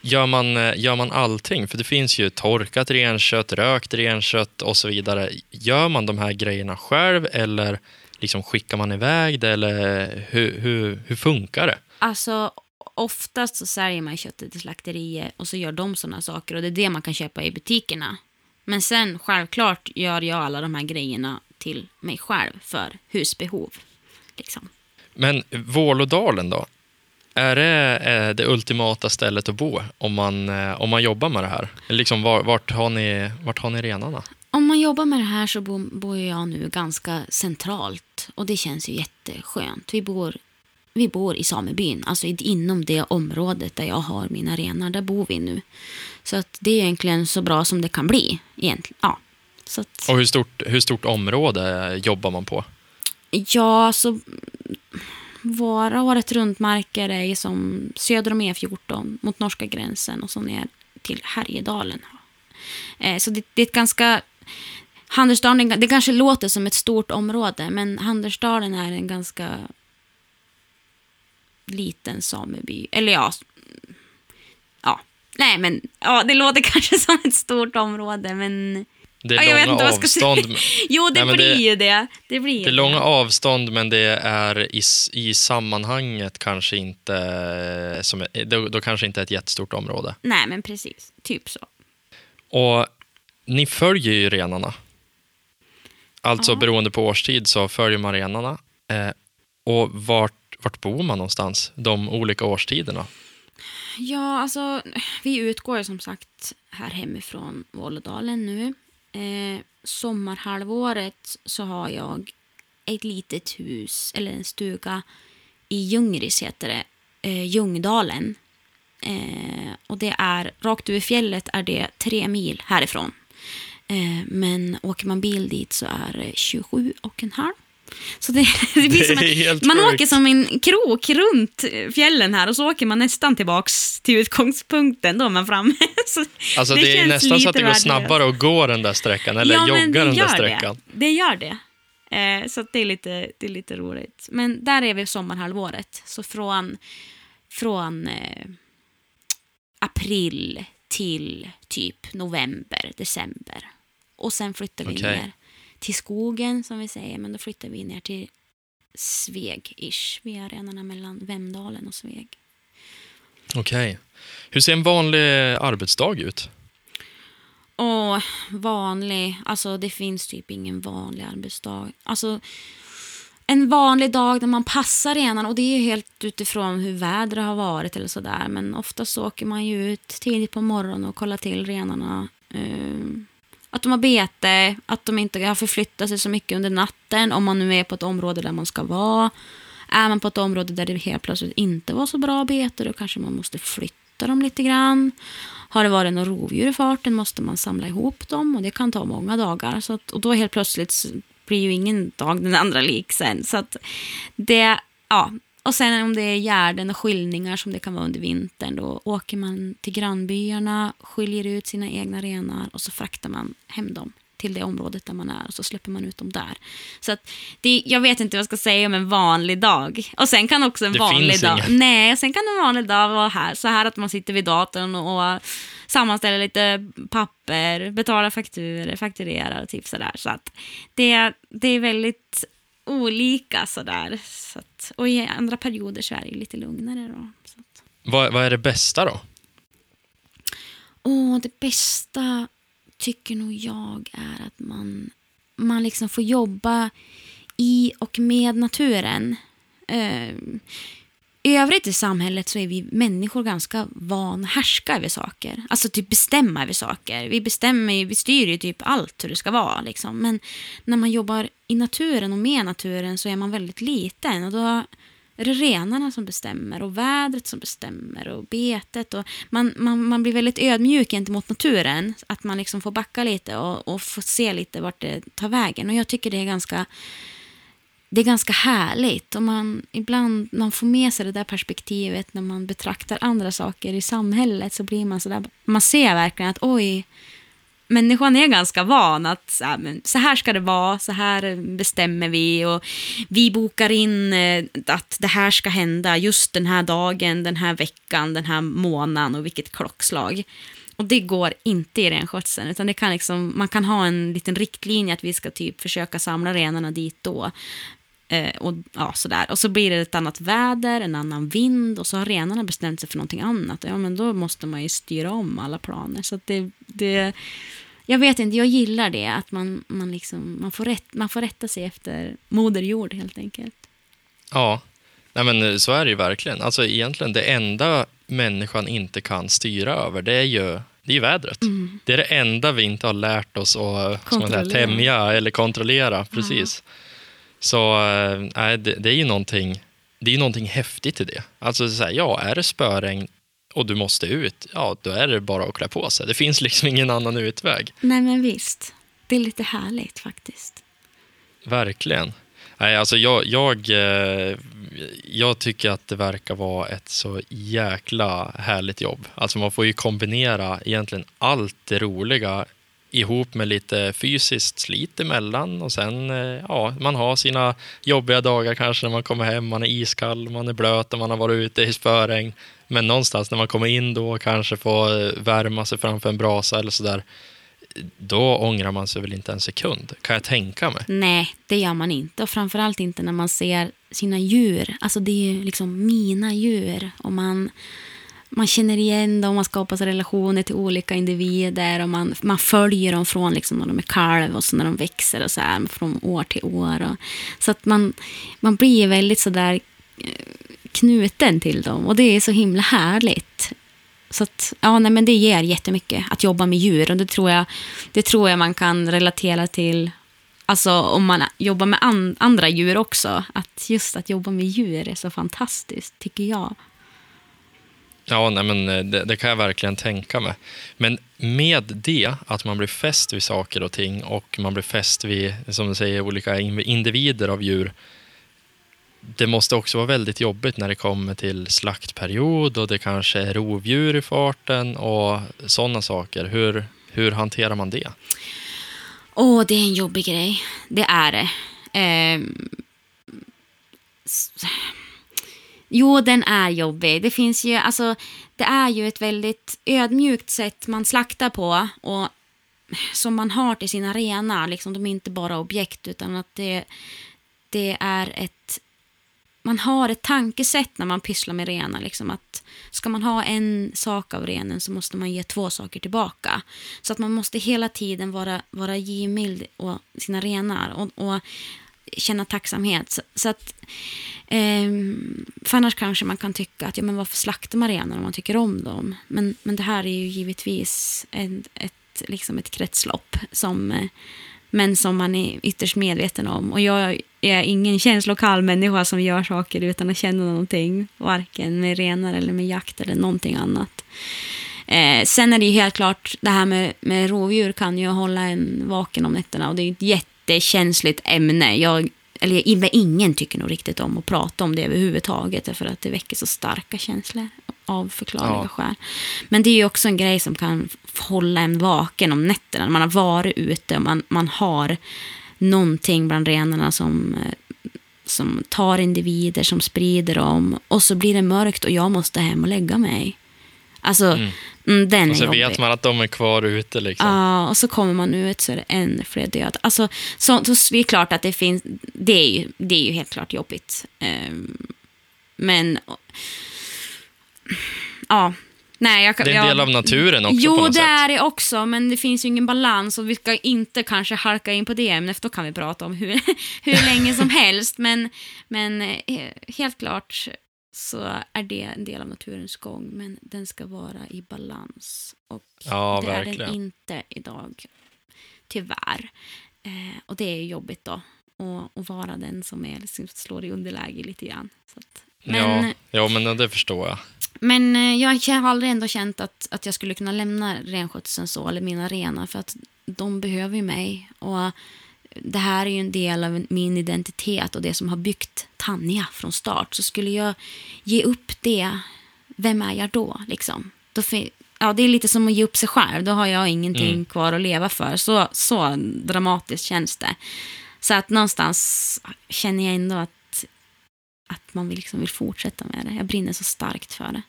Gör man, eh, gör man allting? För det finns ju torkat renkött, rökt renkött och så vidare. Gör man de här grejerna själv eller liksom skickar man iväg det? Eller hur, hur, hur funkar det? Alltså, oftast så säljer man köttet till slakterier och så gör de sådana saker och det är det man kan köpa i butikerna. Men sen självklart gör jag alla de här grejerna till mig själv för husbehov. Liksom. Men Vålådalen då? Är det eh, det ultimata stället att bo om man, eh, om man jobbar med det här? Liksom, vart, har ni, vart har ni renarna? Om man jobbar med det här så bor jag nu ganska centralt och det känns ju jätteskönt. Vi bor vi bor i samebyn, alltså inom det området där jag har mina renar, där bor vi nu. Så att det är egentligen så bra som det kan bli. Egentligen. Ja. Så att, och hur stort, hur stort område jobbar man på? Ja, så våra året runt-marker är som söder om E14 mot norska gränsen och så ner till Härjedalen. Eh, så det, det, är ett ganska... Handelsdalen, det kanske låter som ett stort område, men Handelsdalen är en ganska liten sameby. Eller ja, ja. Nej, men ja, det låter kanske som ett stort område, men... Det är ja, långa avstånd. jo, det Nej, blir det, ju det. Det, blir det är långa avstånd, men det är i, i sammanhanget kanske inte... Som, då, då kanske inte ett jättestort område. Nej, men precis. Typ så. Och ni följer ju renarna. Alltså ja. beroende på årstid så följer man renarna. Eh, och vart vart bor man någonstans de olika årstiderna? Ja, alltså vi utgår som sagt här hemifrån Vålådalen nu. Eh, sommarhalvåret så har jag ett litet hus, eller en stuga, i Ljungris heter det, eh, Ljungdalen. Eh, och det är, rakt över fjället är det tre mil härifrån. Eh, men åker man bil dit så är det 27 och en halv. Så det, det blir som en, man åker som en krok runt fjällen här och så åker man nästan tillbaks till utgångspunkten då man framme. Så alltså det, det är nästan så att det går snabbare att gå den där sträckan eller ja, jogga den där sträckan. Det, det gör det. Eh, så det är, lite, det är lite roligt. Men där är vi sommarhalvåret. Så från, från eh, april till typ november, december. Och sen flyttar vi okay. ner till skogen som vi säger, men då flyttar vi ner till Sveg-ish. Vi är renarna mellan Vemdalen och Sveg. Okej. Okay. Hur ser en vanlig arbetsdag ut? Åh, vanlig. Alltså det finns typ ingen vanlig arbetsdag. Alltså en vanlig dag där man passar renarna och det är helt utifrån hur vädret har varit eller sådär. Men ofta så åker man ju ut tidigt på morgonen och kollar till renarna. Um, att de har bete, att de inte har förflyttat sig så mycket under natten om man nu är på ett område där man ska vara. Är man på ett område där det helt plötsligt inte var så bra bete då kanske man måste flytta dem lite grann. Har det varit några rovdjur i farten måste man samla ihop dem och det kan ta många dagar. Så att, och då helt plötsligt blir ju ingen dag den andra lik sen. Så att det, ja, och sen om det är gärden och skiljningar som det kan vara under vintern, då åker man till grannbyarna, skiljer ut sina egna renar och så fraktar man hem dem till det området där man är och så släpper man ut dem där. Så att det, jag vet inte vad jag ska säga om en vanlig dag. Och sen kan också en det vanlig dag... Inga. Nej, sen kan en vanlig dag vara här, så här att man sitter vid datorn och, och sammanställer lite papper, betalar fakturer, fakturerar och typ sådär. Så att det, det är väldigt olika sådär. Så att, och i andra perioder så är det ju lite lugnare då. Så att. Vad, vad är det bästa då? Åh, det bästa tycker nog jag är att man, man liksom får jobba i och med naturen. I övrigt i samhället så är vi människor ganska van härska över saker. Alltså typ bestämma över saker. Vi bestämmer vi styr ju typ allt hur det ska vara. Liksom. Men när man jobbar i naturen och med naturen så är man väldigt liten. Och då är det renarna som bestämmer och vädret som bestämmer och betet. Och man, man, man blir väldigt ödmjuk gentemot naturen. Att man liksom får backa lite och, och få se lite vart det tar vägen. Och jag tycker det är ganska det är ganska härligt. Och man, ibland man får med sig det där perspektivet när man betraktar andra saker i samhället så blir man så där. man ser verkligen att oj, människan är ganska van att så här, men så här ska det vara, så här bestämmer vi och vi bokar in eh, att det här ska hända just den här dagen, den här veckan, den här månaden och vilket klockslag. Och det går inte i renskötseln, utan det kan liksom, man kan ha en liten riktlinje att vi ska typ försöka samla renarna dit då. Eh, och, ja, sådär. och så blir det ett annat väder, en annan vind och så har renarna bestämt sig för någonting annat. Ja, men då måste man ju styra om alla planer. Så det, det, jag vet inte, jag gillar det. Att man, man, liksom, man, får rätt, man får rätta sig efter moder jord helt enkelt. Ja, Nej, men så är det ju verkligen. Alltså egentligen det enda människan inte kan styra över, det är ju, det är vädret. Det är det enda vi inte har lärt oss att säga, tämja eller kontrollera. Precis. Så nej, det, det är ju någonting, det är ju någonting häftigt i det. Alltså, så här, ja, är det spöregn och du måste ut, ja, då är det bara att klä på sig. Det finns liksom ingen annan utväg. Nej men visst, det är lite härligt faktiskt. Verkligen. Nej, alltså jag, jag, eh, jag tycker att det verkar vara ett så jäkla härligt jobb. Alltså man får ju kombinera egentligen allt det roliga ihop med lite fysiskt slit emellan och sen, eh, ja, man har sina jobbiga dagar kanske när man kommer hem, man är iskall, man är blöt och man har varit ute i spöregn. Men någonstans när man kommer in då och kanske får eh, värma sig framför en brasa eller sådär, då ångrar man sig väl inte en sekund, kan jag tänka mig. Nej, det gör man inte. Och framförallt inte när man ser sina djur. Alltså det är ju liksom mina djur. Och man, man känner igen dem, man skapar sig relationer till olika individer. Och man, man följer dem från liksom när de är kalv och så när de växer och så här, från år till år. Och, så att man, man blir väldigt så där eh, knuten till dem. Och det är så himla härligt. Så att, ja, nej, men det ger jättemycket att jobba med djur. Och det tror jag, det tror jag man kan relatera till Alltså om man jobbar med an, andra djur också. Att just att jobba med djur är så fantastiskt, tycker jag. Ja, nej, men eh, det, det kan jag verkligen tänka mig. Men med det, att man blir fäst vid saker och ting och man blir fäst vid, som du säger, olika individer av djur. Det måste också vara väldigt jobbigt när det kommer till slaktperiod och det kanske är rovdjur i farten och sådana saker. Hur, hur hanterar man det? Åh, det är en jobbig grej. Det är det. Eh Jo, den är jobbig. Det finns ju, alltså, det är ju ett väldigt ödmjukt sätt man slaktar på och som man har till sina renar. Liksom, de är inte bara objekt utan att det, det är ett man har ett tankesätt när man pysslar med renar. Liksom att ska man ha en sak av renen så måste man ge två saker tillbaka. Så att man måste hela tiden vara, vara givmild och sina renar och, och känna tacksamhet. Så, så att, eh, för annars kanske man kan tycka att ja, men varför slaktar man renar om man tycker om dem? Men, men det här är ju givetvis en, ett, liksom ett kretslopp som eh, men som man är ytterst medveten om. Och jag är ingen känslokall människa som gör saker utan att känna någonting. Varken med renar eller med jakt eller någonting annat. Eh, sen är det ju helt klart, det här med, med rovdjur kan ju hålla en vaken om nätterna. Och det är ju ett jättekänsligt ämne. Jag, eller ingen tycker nog riktigt om att prata om det överhuvudtaget. För att det väcker så starka känslor av förklarliga Ja. skäl. Men det är ju också en grej som kan hålla en vaken om nätterna. Man har varit ute och man, man har någonting bland renarna som, eh, som tar individer, som sprider dem. Och så blir det mörkt och jag måste hem och lägga mig. Alltså, mm. den Och är så jobbig. vet man att de är kvar ute liksom. Ja, och så kommer man ut så är det ännu fler döda. Alltså, så, så det är klart att det finns, det är ju, det är ju helt klart jobbigt. Ehm, men, ja. Nej, jag, Det är en jag- del av naturen också Jo, på något det sätt. är det också, men det finns ju ingen balans och vi ska inte kanske halka in på det ämnet, då kan vi prata om hur, hur länge som helst. Men, men eh, helt klart så är det en del av naturens gång, men den ska vara i balans. Och Ja, det är den verkligen. inte idag, tyvärr. Eh, och det är jobbigt då, att vara den som är, liksom, slår i underläge lite grann. Så att, men, Ja, ja, men det förstår jag. men eh, jag har aldrig ändå känt att, att jag skulle kunna lämna renskötseln så, eller mina renar, för att de behöver ju mig. Och det här är ju en del av min identitet och det som har byggt Tanja från start. Så skulle jag ge upp det, vem är jag då? Liksom? då ja, det är lite som att ge upp sig själv. Då har jag ingenting Mm. kvar att leva för. Så, så dramatiskt känns det. Så att någonstans känner jag ändå att, att man liksom vill fortsätta med det. Jag brinner så starkt för det.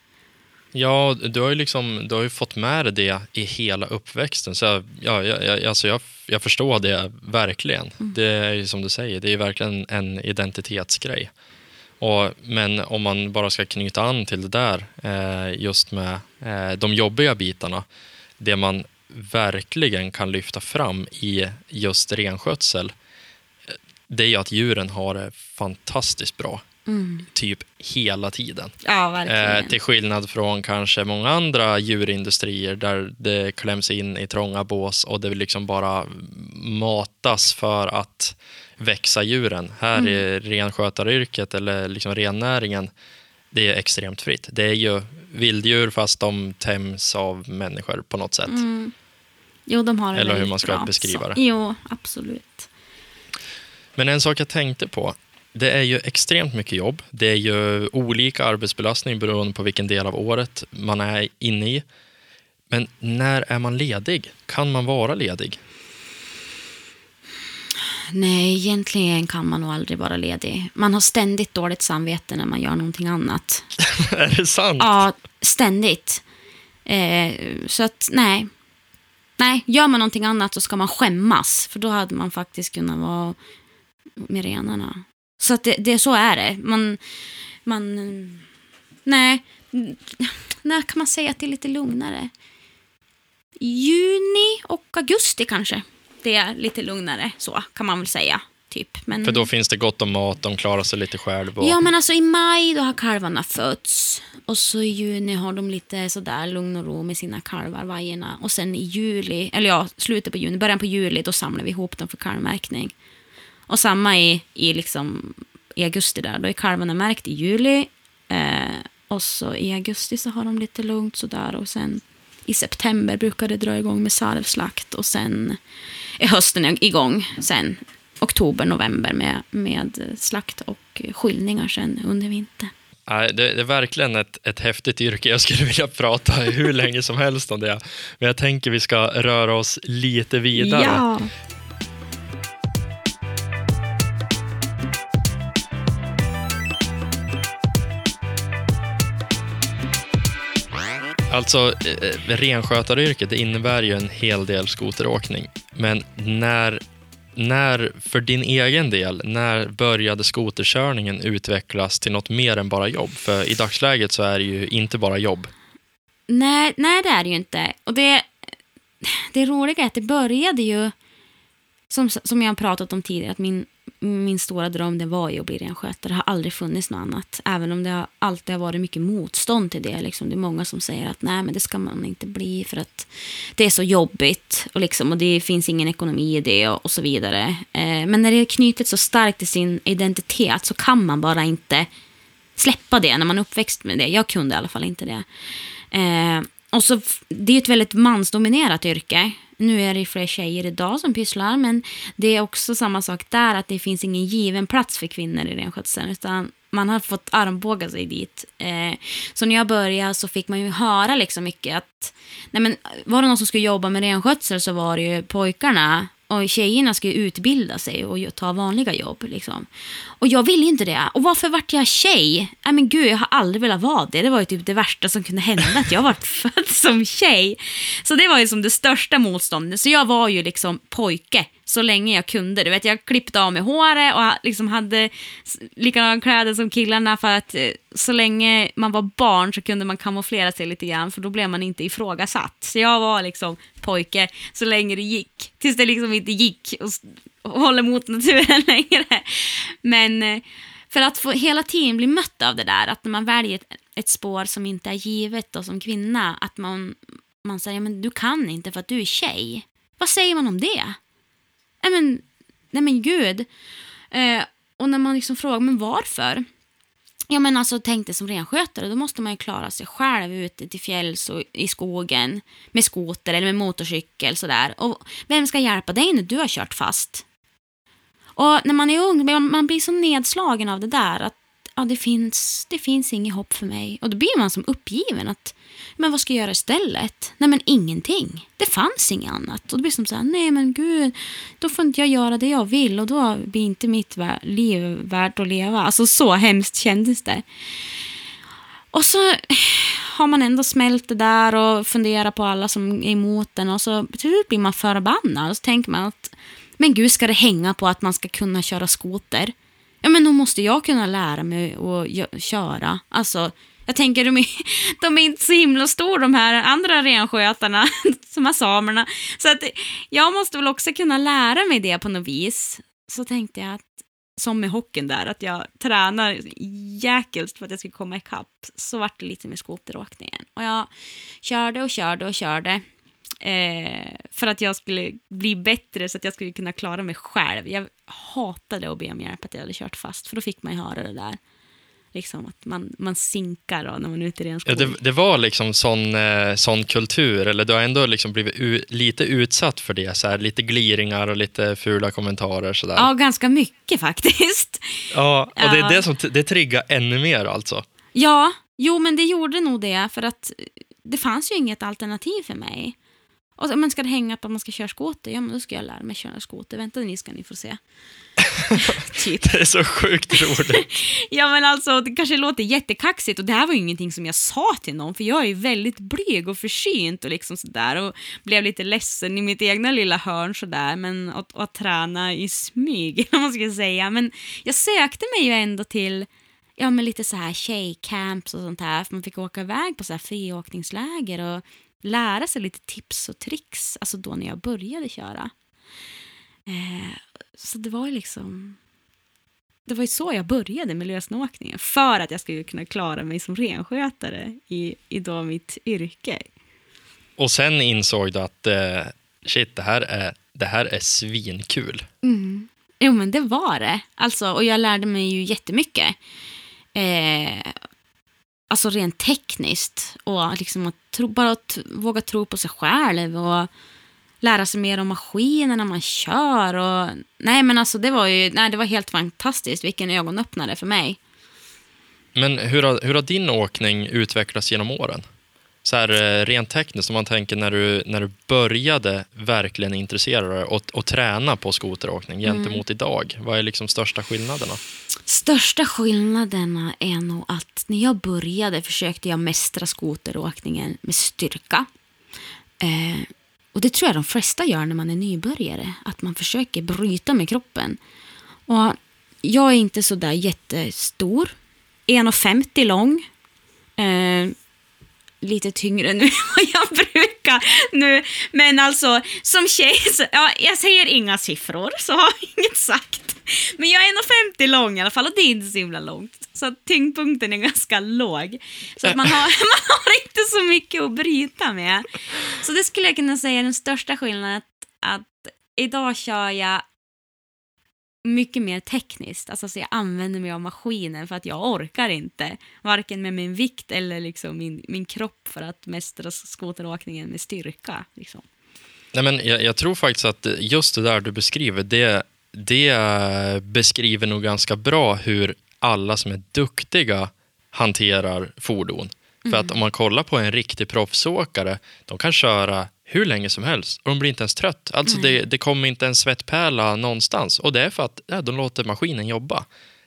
Ja, du har ju, liksom, du har ju fått med dig det i hela uppväxten. Så jag, ja, jag, alltså jag, jag förstår det verkligen. Det är ju som du säger, det är verkligen en identitetsgrej. Och, men om man bara ska knyta an till det där, eh, just med eh, de jobbiga bitarna. Det man verkligen kan lyfta fram i just renskötsel, eh, det är ju att djuren har det fantastiskt bra. Typ hela tiden. Ja. Eh, till skillnad från kanske många andra djurindustrier där det kläms in i trånga bås och det liksom bara matas för att växa djuren. Här i renskötaryrket eller liksom rennäringen, det är extremt fritt. Det är ju vilddjur fast de täms av människor på något sätt. jo, de har det eller hur man ska bra. beskriva så. det. Jo, absolut. Men en sak jag tänkte på, det är ju extremt mycket jobb. Det är ju olika arbetsbelastning beroende på vilken del av året man är inne i. Men när är man ledig? Kan man vara ledig? Nej, egentligen kan man nog aldrig vara ledig. Man har ständigt dåligt samvete när man gör någonting annat. är det sant? Ja, ständigt. Eh, så att, nej. Nej, gör man någonting annat så ska man skämmas. För då hade man faktiskt kunnat vara med renarna. Så att det, det, så är det. Man, man, nej. När kan man säga att det är lite lugnare? Juni och augusti kanske. Det är lite lugnare, så kan man väl säga. Typ. Men, För då finns det gott om mat, de klarar sig lite själv. Och... Ja, men alltså i maj då har kalvarna fötts. Och så i juni har de lite sådär lugn och ro med sina kalvar, vajerna. Och sen i juli, eller ja, slutet på juni, början på juli, då samlar vi ihop dem för kalvmärkning. Och samma i, i, liksom, i augusti där, då är kalvarna märkt i juli. Eh, och så i augusti så har de lite lugnt sådär. Och sen i september brukar det dra igång med sarvslakt. Och sen är hösten igång. Sen oktober, november med, med slakt och skyllningar sen under vintern. Det är verkligen ett, ett häftigt yrke. Jag skulle vilja prata hur länge som helst om det. Men jag tänker vi ska röra oss lite vidare. Ja. Alltså, eh, eh, renskötaryrket det innebär ju en hel del skoteråkning. Men när, när, för din egen del, när började skoterkörningen utvecklas till något mer än bara jobb? För i dagsläget så är det ju inte bara jobb. Nej, nej, det är det ju inte. Och det, det roliga är att det började ju, som, som jag har pratat om tidigare, att min, min stora dröm det var ju att bli renskötare. Det har aldrig funnits något annat. Även om det har, alltid har varit mycket motstånd till det. Liksom. Det är många som säger att nej, men det ska man inte bli för att det är så jobbigt och, liksom, och det finns ingen ekonomi i det och, och så vidare. Eh, men när det är knutet så starkt till sin identitet så kan man bara inte släppa det när man är uppväxt med det. Jag kunde i alla fall inte det. Eh, och så, det är ett väldigt mansdominerat yrke. Nu är det ju fler tjejer idag som pysslar, men det är också samma sak där, att det finns ingen given plats för kvinnor i renskötseln, utan man har fått armbåga sig dit. Eh, så när jag började så fick man ju höra liksom mycket att, nej men var det någon som skulle jobba med renskötsel så var det ju pojkarna och tjejerna ska ju utbilda sig och ta vanliga jobb. Liksom. Och jag ville inte det. Och varför vart jag tjej? Nej men gud, jag har aldrig velat vara det. Det var ju typ det värsta som kunde hända, att jag var född som tjej. Så det var ju som det största motståndet. Så jag var ju liksom pojke så länge jag kunde. Du vet, jag klippte av mig håret och liksom hade likadana kläder som killarna för att eh, så länge man var barn så kunde man kamouflera sig lite grann för då blev man inte ifrågasatt. Så jag var liksom pojke så länge det gick. Tills det liksom inte gick och, och håller mot naturen längre. Men eh, för att få hela tiden bli mött av det där, att när man väljer ett, ett spår som inte är givet då som kvinna, att man, man säger men du kan inte för att du är tjej. Vad säger man om det? Nej men, nej men gud. Eh, och när man liksom frågar, men varför? Ja men alltså tänk dig som renskötare, då måste man ju klara sig själv ute till fjälls och i skogen med skoter eller med motorcykel sådär. Och vem ska hjälpa dig när du har kört fast? Och när man är ung, man blir så nedslagen av det där att ja, det, finns, det finns inget hopp för mig. Och då blir man som uppgiven. att Men vad ska jag göra istället? Nej men ingenting. Det fanns inget annat. Och då blir det som så här, nej men gud, då får inte jag göra det jag vill och då blir inte mitt liv värt att leva. Alltså så hemskt kändes det. Och så har man ändå smält det där och funderar på alla som är emot den och så till slut blir man förbannad och så tänker man att men gud, ska det hänga på att man ska kunna köra skoter? Ja, men då måste jag kunna lära mig att köra. Alltså, jag tänker, de är, de är inte så himla stora de här andra renskötarna, som är samerna. Så att jag måste väl också kunna lära mig det på något vis. Så tänkte jag att, som med hockeyn där, att jag tränar jäkelt för att jag ska komma ikapp. Så vart det lite med skoteråkningen. Och jag körde och körde och körde. Eh, för att jag skulle bli bättre så att jag skulle kunna klara mig själv. Jag hatade att be om hjälp att jag hade kört fast, för då fick man ju höra det där. Liksom att man, man sinkar då när man är ute i ren skog. Ja, det, det, var liksom sån, eh, sån kultur, eller du har ändå liksom blivit u, lite utsatt för det, så här, lite gliringar och lite fula kommentarer sådär. Ja, ganska mycket faktiskt. Ja, och det är det som det triggar ännu mer alltså. Ja, jo men det gjorde nog det, för att det fanns ju inget alternativ för mig. Och så, men ska det hänga på att man ska köra skoter? Ja, men då ska jag lära mig köra skoter. Vänta ni ska ni få se. typ. Det är så sjukt roligt. ja, men alltså det kanske låter jättekaxigt och det här var ju ingenting som jag sa till någon för jag är ju väldigt blyg och försynt och liksom sådär och blev lite ledsen i mitt egna lilla hörn sådär men att, att träna i smyg, om man ska säga. Men jag sökte mig ju ändå till ja, men lite så här tjejcamps och sånt här för man fick åka iväg på så här friåkningsläger och lära sig lite tips och tricks, alltså då när jag började köra. Eh, så det var ju liksom... Det var ju så jag började med lösnåkningen, för att jag skulle kunna klara mig som renskötare i, i då mitt yrke. Och sen insåg du att eh, shit, det här är, det här är svinkul. Mm. Jo, men det var det. Alltså, och jag lärde mig ju jättemycket. Eh, alltså rent tekniskt. Och liksom att tro, bara att våga tro på sig själv och lära sig mer om maskinerna man kör. Och, nej, men alltså det var ju nej, det var helt fantastiskt. Vilken ögonöppnare för mig. Men hur har, hur har din åkning utvecklats genom åren? Så här, eh, rent tekniskt, om man tänker när du, när du började verkligen intressera dig och, och träna på skoteråkning gentemot mm. idag, vad är liksom största skillnaderna? Största skillnaderna är nog att när jag började försökte jag mästra skoteråkningen med styrka. Eh, och det tror jag de flesta gör när man är nybörjare, att man försöker bryta med kroppen. Och jag är inte så där jättestor, 1,50 lång. Eh, lite tyngre nu än vad jag brukar nu. Men alltså, som tjej, så, ja, jag säger inga siffror, så har jag inget sagt. Men jag är 1,50 lång i alla fall och det är inte så himla långt. Så tyngdpunkten är ganska låg. Så att man, har, man har inte så mycket att bryta med. Så det skulle jag kunna säga är den största skillnaden. Att, att idag kör jag mycket mer tekniskt. Alltså, så jag använder mig av maskinen för att jag orkar inte. Varken med min vikt eller liksom min, min kropp för att mästra skoteråkningen med styrka. Liksom. Nej, men jag, jag, tror faktiskt att just det där du beskriver, det, det beskriver nog ganska bra hur alla som är duktiga hanterar fordon. För att mm. om man kollar på en riktig proffsåkare, de kan köra hur länge som helst och de blir inte ens trött. Alltså Nej. det, det kommer inte en svettpärla någonstans och det är för att ja, de låter maskinen jobba.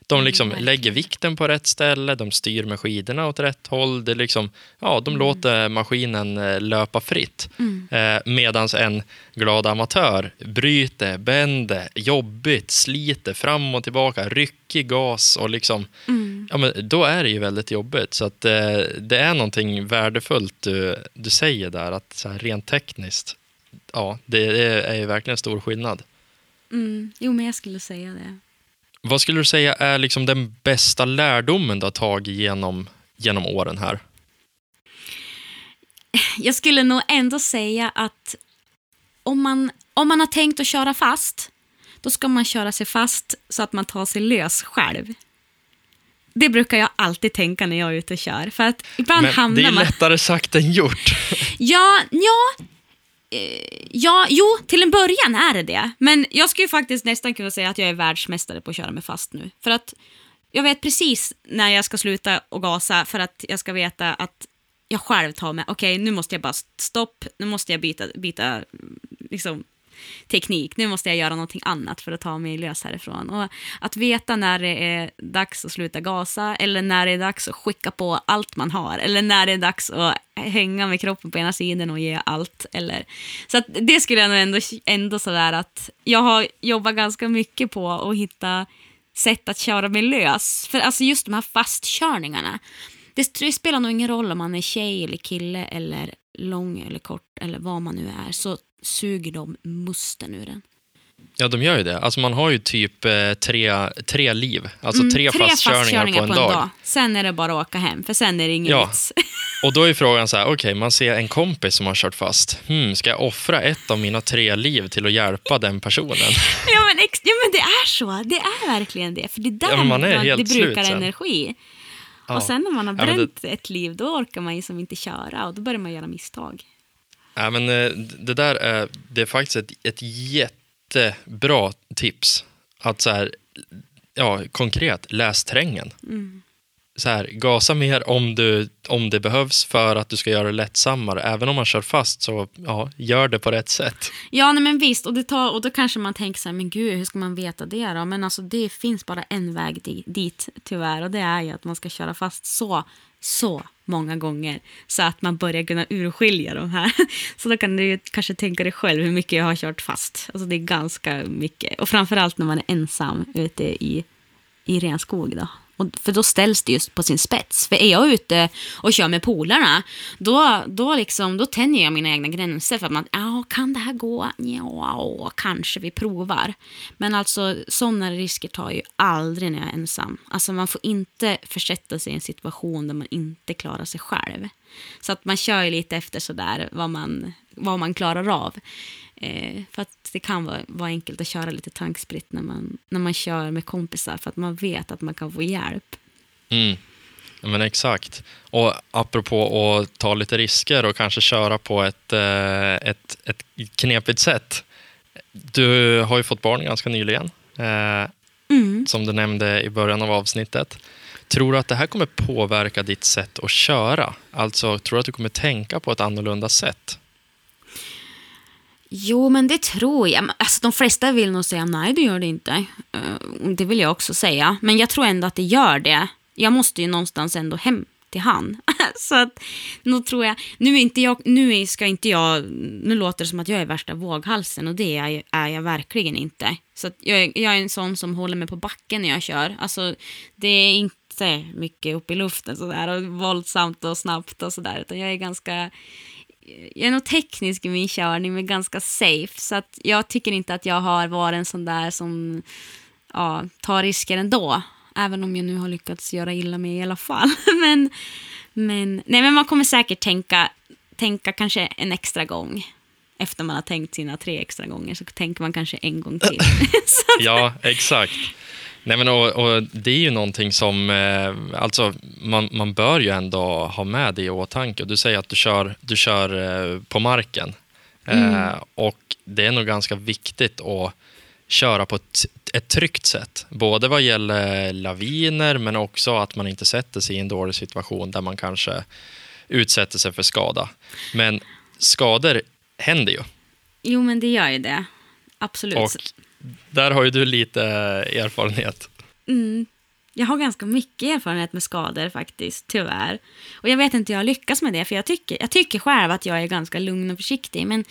De Mm, liksom verkligen. lägger vikten på rätt ställe, de styr med skidorna åt rätt håll. Det liksom, ja, de låter maskinen eh, löpa fritt. Mm. Eh, Medan en glad amatör bryter, bänder, jobbigt, sliter fram och tillbaka, ryckig gas och liksom, Mm. ja, men då är det ju väldigt jobbigt. Så att, eh, det är någonting värdefullt du, du säger där, att så här, rent tekniskt, ja, det är, är ju verkligen stor skillnad. Mm. Jo, men jag skulle säga det. Vad skulle du säga är liksom den bästa lärdomen du har tagit genom, genom åren här? Jag skulle nog ändå säga att om man, om man har tänkt att köra fast, då ska man köra sig fast så att man tar sig lös själv. Det brukar jag alltid tänka när jag är ute och kör. För att ibland Men hamnar det är man... lättare sagt än gjort. Ja, ja, Eh, ja, jo, till en början är det det. Men jag skulle faktiskt nästan kunna säga att jag är världsmästare på att köra mig fast nu. För att jag vet precis när jag ska sluta och gasa för att jag ska veta att jag själv tar mig, okej nu måste jag bara stopp, nu måste jag byta, byta mm, liksom, teknik, nu måste jag göra någonting annat för att ta mig lös härifrån. Och att veta när det är dags att sluta gasa eller när det är dags att skicka på allt man har eller när det är dags att hänga med kroppen på ena sidan och ge allt. Eller. Så att det skulle jag nog ändå, ändå sådär att jag har jobbat ganska mycket på att hitta sätt att köra mig lös. För alltså just de här fastkörningarna, det, det spelar nog ingen roll om man är tjej eller kille eller lång eller kort eller vad man nu är, så suger de musten ur den. Ja, de gör ju det. Alltså man har ju typ eh, tre, tre liv, alltså Mm, tre, fastkörningar, på en dag. Sen är det bara att åka hem, för sen är det ingen Ja. vits. Och då är frågan så här, okej, man ser en kompis som har kört fast. Hmm, ska jag offra ett av mina tre liv till att hjälpa den personen? ja, men ex- ja, men det är så. Det är verkligen det. För det är där Ja, man är man, det brukar sen. energi. Ja. Och sen när man har Ja, men bränt ett liv, då orkar man ju som inte köra och då börjar man göra misstag. Ja, men, eh, det där är, det är faktiskt ett, ett jättebra tips. Att så här, ja, konkret, läs terrängen. Mm. Så här, gasa mer om, du, om det behövs för att du ska göra det lättsammare. Även om man kör fast, så ja, gör det på rätt sätt. Ja, nej, men visst. Och, det tar, och då kanske man tänker så här, men gud, hur ska man veta det då? Men alltså, det finns bara en väg di- dit, tyvärr. Och det är ju att man ska köra fast så, så många gånger. Så att man börjar kunna urskilja de här. Så då kan du kanske tänka dig själv hur mycket jag har kört fast. Alltså det är ganska mycket. Och framförallt när man är ensam ute i, i ren skog då. Och, för då ställs det just på sin spets. För är jag ute och kör med polarna, då, då, liksom, då tänjer jag mina egna gränser. För att man, ja, kan det här gå? Ja, kanske vi provar. Men alltså, sådana risker tar jag ju aldrig när jag är ensam. Alltså man får inte försätta sig i en situation där man inte klarar sig själv. Så att man kör ju lite efter sådär vad man, vad man klarar av. Eh, för att det kan vara, vara enkelt att köra lite tankspritt när man, när man kör med kompisar för att man vet att man kan få hjälp. Mm. Men exakt. Och apropå att ta lite risker och kanske köra på ett, eh, ett, ett knepigt sätt. Du har ju fått barn ganska nyligen, eh, Mm. som du nämnde i början av avsnittet. Tror du att det här kommer påverka ditt sätt att köra? Alltså, tror du att du kommer tänka på ett annorlunda sätt? Jo, men det tror jag. Alltså, de flesta vill nog säga nej, det gör det inte. Eh, det vill jag också säga. Men jag tror ändå att det gör det. Jag måste ju någonstans ändå hem till han. Så att, nu tror jag, nu, är inte jag, nu ska inte jag, nu låter det som att jag är värsta våghalsen och det är, jag- är jag verkligen inte. Så att jag, är- jag är en sån som håller mig på backen när jag kör. Alltså, det är inte mycket upp i luften sådär och våldsamt och snabbt och sådär, utan jag är ganska jag är nog teknisk i min körning, men ganska safe. Så att jag tycker inte att jag har varit en sån där som ja, tar risker ändå. Även om jag nu har lyckats göra illa mig i alla fall. men, men, nej, men man kommer säkert tänka, tänka kanske en extra gång. Efter man har tänkt sina tre extra gånger så tänker man kanske en gång till. Ja, exakt. Nej, men och, och det är ju någonting som, eh, alltså man, man bör ju ändå ha med det i åtanke. Du säger att du kör, du kör eh, på marken. Eh, och det är nog ganska viktigt att köra på ett, ett tryggt sätt. Både vad gäller laviner, men också att man inte sätter sig i en dålig situation där man kanske utsätter sig för skada. Men skador händer ju. Jo, men det gör ju det. Absolut. Och där har ju du lite erfarenhet. Mm. Jag har ganska mycket erfarenhet med skador faktiskt, tyvärr. Och jag vet inte hur jag lyckas med det, för jag tycker, jag tycker själv att jag är ganska lugn och försiktig. Men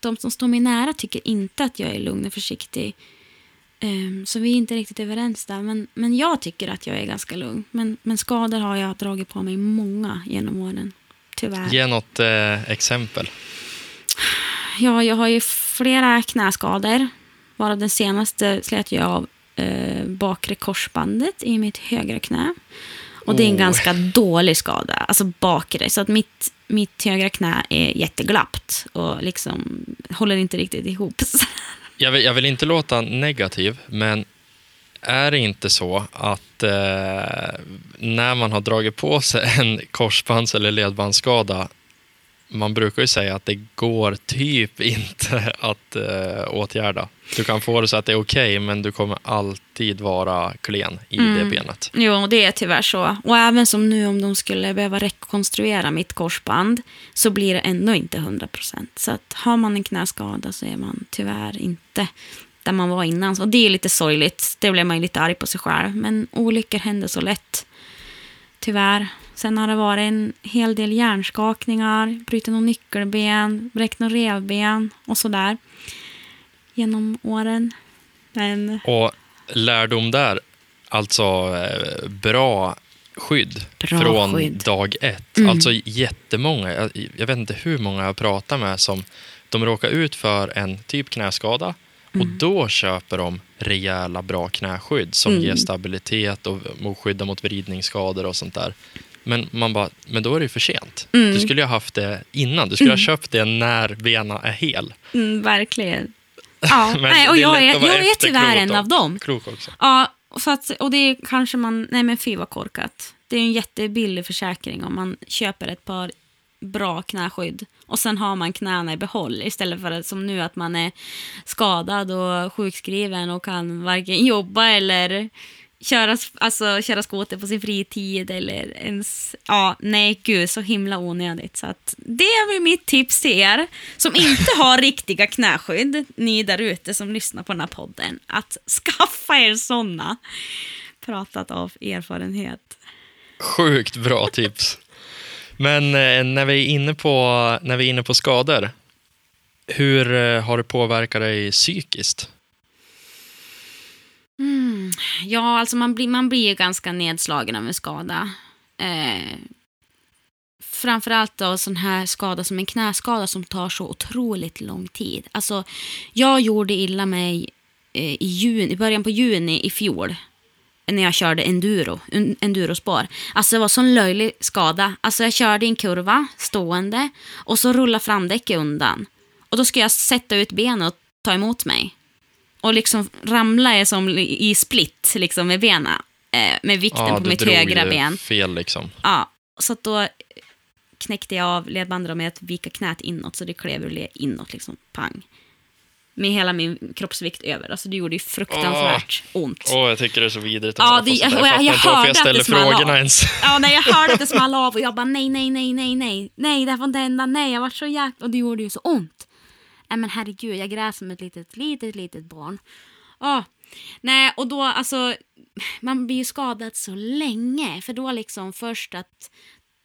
de som står mig nära tycker inte att jag är lugn och försiktig. Um, så vi är inte riktigt överens där. Men, men jag tycker att jag är ganska lugn. Men, men skador har jag dragit på mig många genom åren. Tyvärr. Ge något eh, exempel. Ja, jag har ju flera knäskador. Varav den senaste slet jag av eh, bakre korsbandet i mitt högra knä. Och det är en Oh. ganska dålig skada, alltså bakre. Så att mitt, mitt högra knä är jätteglappt och liksom håller inte riktigt ihop. Jag vill, jag vill inte låta negativ, men är det inte så att eh, när man har dragit på sig en korsbands eller ledbandsskada, man brukar ju säga att det går typ inte att eh, åtgärda. Du kan få det så att det är okej, men du kommer alltid vara klen i det Mm. benet. Jo, det är tyvärr så. Och även som nu om de skulle behöva rekonstruera mitt korsband så blir det ändå inte 100%. Så att har man en knäskada så är man tyvärr inte där man var innan. Och det är lite sorgligt. Det blev man ju lite arg på sig själv. Men olyckor händer så lätt. Tyvärr. Sen har det varit en hel del hjärnskakningar, brutit någon nyckelben, bräckt någon revben och sådär. Genom åren. Men Och lärdom där, alltså eh, bra skydd Bra från skydd. dag ett. Mm. Alltså jättemånga, jag, jag vet inte hur många jag har pratat med som de råkar ut för en typ knäskada och Mm. då köper de rejäla bra knäskydd som Mm. ger stabilitet och skyddar mot vridningsskador och sånt där. Men man bara, men då är det ju för sent. Mm. Du skulle ju ha haft det innan. Du skulle ha köpt det när benen är hel. Mm, verkligen. Ja, nej, och jag är, jag är tyvärr en av dem. Klok också. Ja, så att, och det är kanske man... Nej, men fy vad korkat. Det är en jättebillig försäkring om man köper ett par bra knäskydd och sen har man knäna i behåll istället för att som nu att man är skadad och sjukskriven och kan varken jobba eller köra, alltså, köra skoter på sin fritid eller ens... Ja, nej gud, så himla onödigt. Så att det är väl mitt tips till er som inte har riktiga knäskydd, ni där ute som lyssnar på den här podden, att skaffa er såna. Pratat av erfarenhet. Sjukt bra tips. Men eh, när, vi är inne på, när vi är inne på skador, hur eh, har det påverkat dig psykiskt? Mm. Ja, alltså man blir, man blir ju ganska nedslagen av en skada. Eh, framförallt då sån här skada som en knäskada som tar så otroligt lång tid. Alltså, jag gjorde illa mig eh, i, juni, i början på juni i fjol när jag körde enduro, endurospår. Alltså det var sån löjlig skada. Alltså jag körde i en kurva stående och så rullade framdäcket undan. Och då ska jag sätta ut benen och ta emot mig. Och liksom ramla är som i split liksom med benen. Eh, med vikten Ja, på mitt högra ben. fel liksom. Ja, så att då knäckte jag av ledbandet med att vika knät inåt så det klev ur led inåt liksom. Pang. Med hela min kroppsvikt över. Alltså det gjorde ju fruktansvärt ont. Åh, jag tycker det är så vidrigt. Ja, att det- sånt där. jag- jag inte varför hörde jag att ställer det small frågorna av. ens. Ja, när jag hörde att det small av och jag bara nej, nej, nej, nej, nej, nej, det här får inte hända, nej, jag var så jäkla... Och det gjorde ju så ont. Nej men herregud, jag grät som ett litet, litet, litet barn. Oh. Nej, och då alltså, man blir ju skadad så länge. För då liksom först att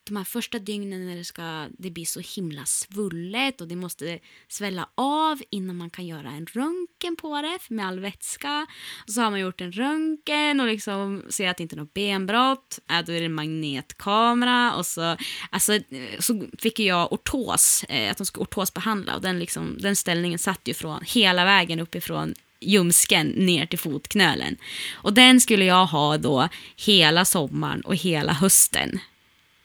de här första dygnen när det ska, det blir så himla svullet och det måste svälla av innan man kan göra en röntgen på det med all vätska. Och så har man gjort en röntgen och liksom ser att det inte är något benbrott. Äh, då är det en magnetkamera och så, alltså, så fick ju jag ortos, eh, att de skulle ortosbehandla och den, liksom, den ställningen satt ju från hela vägen uppifrån ljumsken ner till fotknölen. Och den skulle jag ha då hela sommaren och hela hösten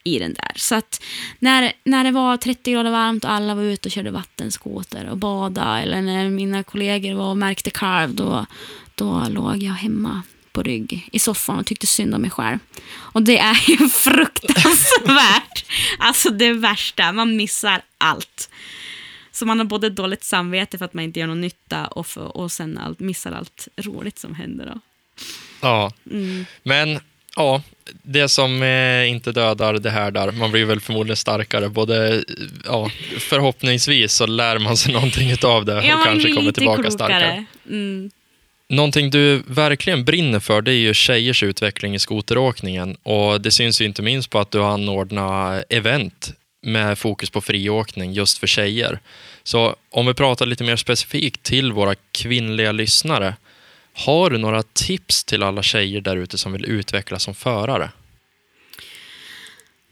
i den där. Så att när, när det var 30 grader varmt och alla var ute och körde vattenskoter och bada eller när mina kollegor var och märkte kalv då, då låg jag hemma på rygg i soffan och tyckte synd om mig själv. Och det är ju fruktansvärt. Alltså det värsta, man missar allt. Så man har både dåligt samvete för att man inte gör någon nytta och, för, och sen allt, missar allt roligt som händer. Då. Ja, Mm. men ja, det som eh, inte dödar, det härdar. Man blir väl förmodligen starkare. Både, ja, förhoppningsvis så lär man sig någonting av det och Ja, man kanske kommer tillbaka klokare. starkare. Mm. Någonting du verkligen brinner för det är ju tjejers utveckling i skoteråkningen. Och det syns ju inte minst på att du anordnar event med fokus på friåkning just för tjejer. Så om vi pratar lite mer specifikt till våra kvinnliga lyssnare. Har du några tips till alla tjejer där ute som vill utvecklas som förare?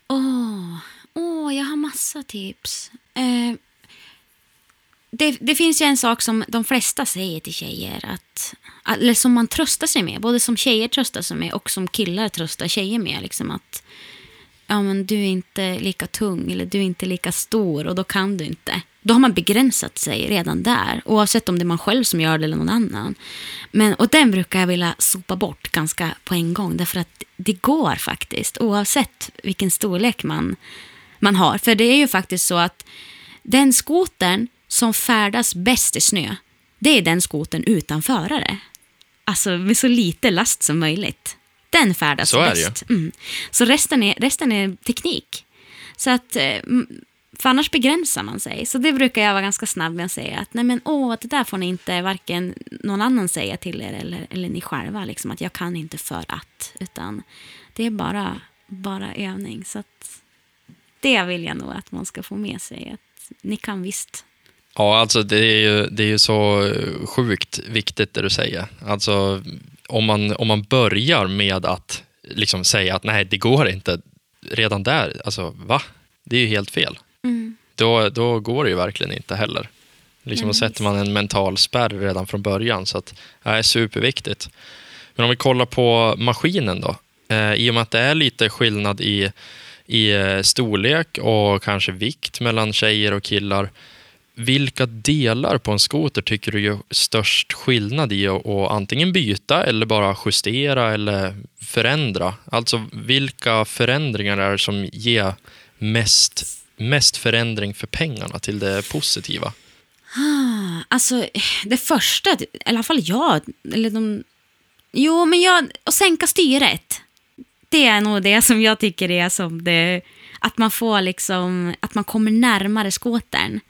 Åh, åh, jag har massa tips. Eh, det, det finns ju en sak som de flesta säger till tjejer, att, eller som man tröstar sig med, både som tjejer tröstar sig med och som killar tröstar tjejer med. Liksom att ja, men du är inte lika tung eller du är inte lika stor och då kan du inte. Då har man begränsat sig redan där, oavsett om det är man själv som gör det eller någon annan. Men, och den brukar jag vilja sopa bort ganska på en gång, därför att det går faktiskt, oavsett vilken storlek man, man har. För det är ju faktiskt så att den skotern som färdas bäst i snö, det är den skotern utan förare. Alltså med så lite last som möjligt. Den färdas Så bäst. Mm. Så resten är, resten är teknik. Så att, eh, för annars begränsar man sig. Så det brukar jag vara ganska snabb med att säga att nej men åh, det där får ni inte varken någon annan säga till er eller, eller ni själva. Liksom, att jag kan inte för att. Utan det är bara, bara övning. Så att det vill jag nog att man ska få med sig. Att ni kan visst. Ja, alltså det är ju, det är ju så sjukt viktigt det du säger. Alltså om man, om man börjar med att liksom säga att nej, det går inte. Redan där, alltså va? Det är ju helt fel. Mm. Då, då går det ju verkligen inte heller. Liksom, då sätter man en mental spärr redan från början. Så att, det är superviktigt. Men om vi kollar på maskinen då. Eh, I och med att det är lite skillnad i, i eh, storlek och kanske vikt mellan tjejer och killar. Vilka delar på en skoter tycker du gör störst skillnad i att att antingen byta eller bara justera eller förändra? Alltså vilka förändringar är det som ger mest, mest förändring för pengarna till det positiva? Ah, alltså, det första, i alla fall jag, eller de... Jo, men jag, att sänka styret. Det är nog det som jag tycker är som det... Att man får liksom, att man kommer närmare skåten.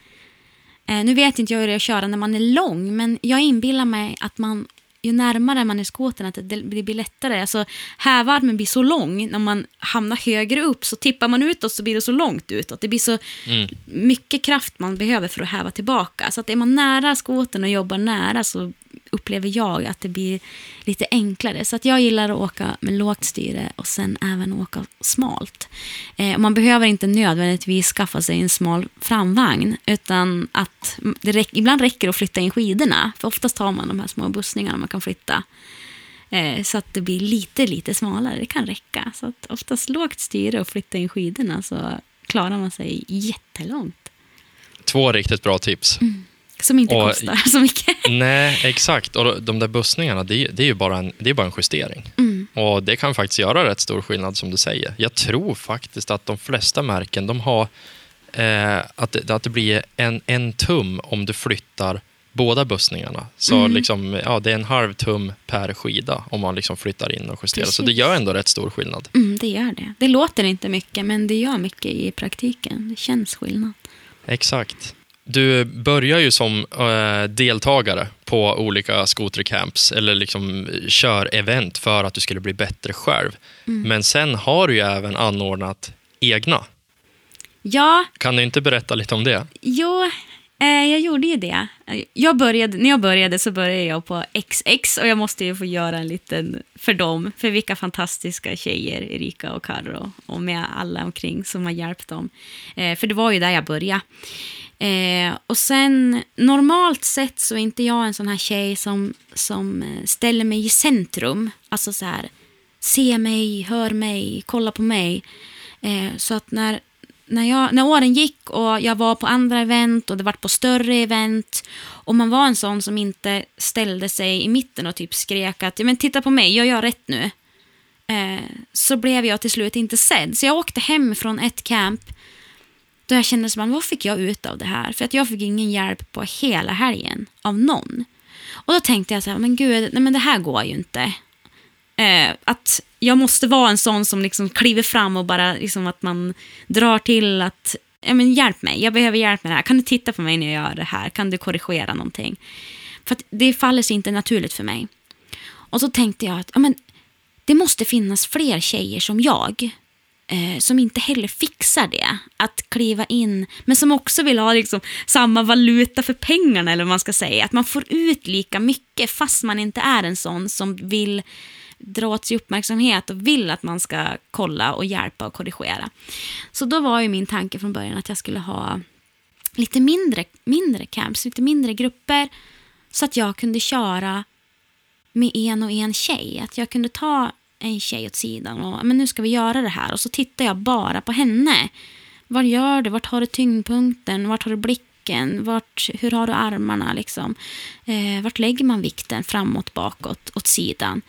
Eh, nu vet inte jag hur det är att köra när man är lång, men jag inbillar mig att man, ju närmare man är skåtern, att det, det blir lättare. Alltså, hävarmen blir så lång, när man hamnar högre upp så tippar man utåt så blir det så långt utåt. Det blir så Mm. mycket kraft man behöver för att häva tillbaka. Så att är man nära skåten och jobbar nära så upplever jag att det blir lite enklare. Så att jag gillar att åka med lågt styre och sen även åka smalt. Eh, man behöver inte nödvändigtvis skaffa sig en smal framvagn, utan att det räck, ibland räcker det att flytta in skidorna. För oftast har man de här små bussningarna man kan flytta. Eh, så att det blir lite, lite smalare. Det kan räcka. Så att oftast lågt styre och flytta in skidorna så klarar man sig jättelångt. Två riktigt bra tips. Som inte Och- kostar så mycket. Nej, exakt. Och de där bussningarna, det är, det är ju bara en, det är bara en justering. Mm. Och det kan faktiskt göra rätt stor skillnad som du säger. Jag tror faktiskt att de flesta märken, de har eh, att, det, att det blir en, en tum om du flyttar båda bussningarna. Så Mm. liksom, ja, det är en halv tum per skida om man liksom flyttar in och justerar. Så det Precis. gör ändå rätt stor skillnad. Mm, det gör det. Det låter inte mycket, men det gör mycket i praktiken. Det känns skillnad. Exakt. Du börjar ju som eh, deltagare på olika skotercamps eller liksom kör event för att du skulle bli bättre själv. Men sen har du ju även anordnat egna. Ja, Kan du inte berätta lite om det? jo, eh, jag gjorde ju det. Jag började, när jag började så började jag på XX och jag måste ju få göra en liten för dem. För vilka fantastiska tjejer, Erika och Carro och med alla omkring som har hjälpt dem. Eh, för det var ju där jag började. Eh, och sen, normalt sett så är inte jag en sån här tjej som, som eh, ställer mig i centrum. Alltså så här, se mig, hör mig, kolla på mig. Eh, så att när, när, jag, när åren gick och jag var på andra event och det var på större event och man var en sån som inte ställde sig i mitten och typ skrek att men titta på mig, jag gör rätt nu. Eh, så blev jag till slut inte sedd. Så jag åkte hem från ett camp då jag kände som vad fick jag ut av det här? För att jag fick ingen hjälp på hela helgen av någon. Och då tänkte jag så här, men gud, nej men det här går ju inte. Eh, att jag måste vara en sån som liksom kliver fram och bara liksom att man drar till att ja, men hjälp mig, jag behöver hjälp med det här. Kan du titta på mig när jag gör det här? Kan du korrigera någonting? För att det faller sig inte naturligt för mig. Och så tänkte jag att ja, men, det måste finnas fler tjejer som jag eh, som inte heller fixar det. Att kliva in, men som också vill ha liksom, samma valuta för pengarna, eller vad man ska säga. Att man får ut lika mycket fast man inte är en sån som vill dra åt sig uppmärksamhet och vill att man ska kolla och hjälpa och korrigera. Så då var ju min tanke från början att jag skulle ha lite mindre, mindre camps, lite mindre grupper så att jag kunde köra med en och en tjej. Att jag kunde ta en tjej åt sidan och men nu ska vi göra det här. Och så tittar jag bara på henne. Vad gör du? Vart har du tyngdpunkten? Vart har du blicken? Vart, hur har du armarna? Liksom? Eh, vart lägger man vikten? Framåt, bakåt, åt sidan.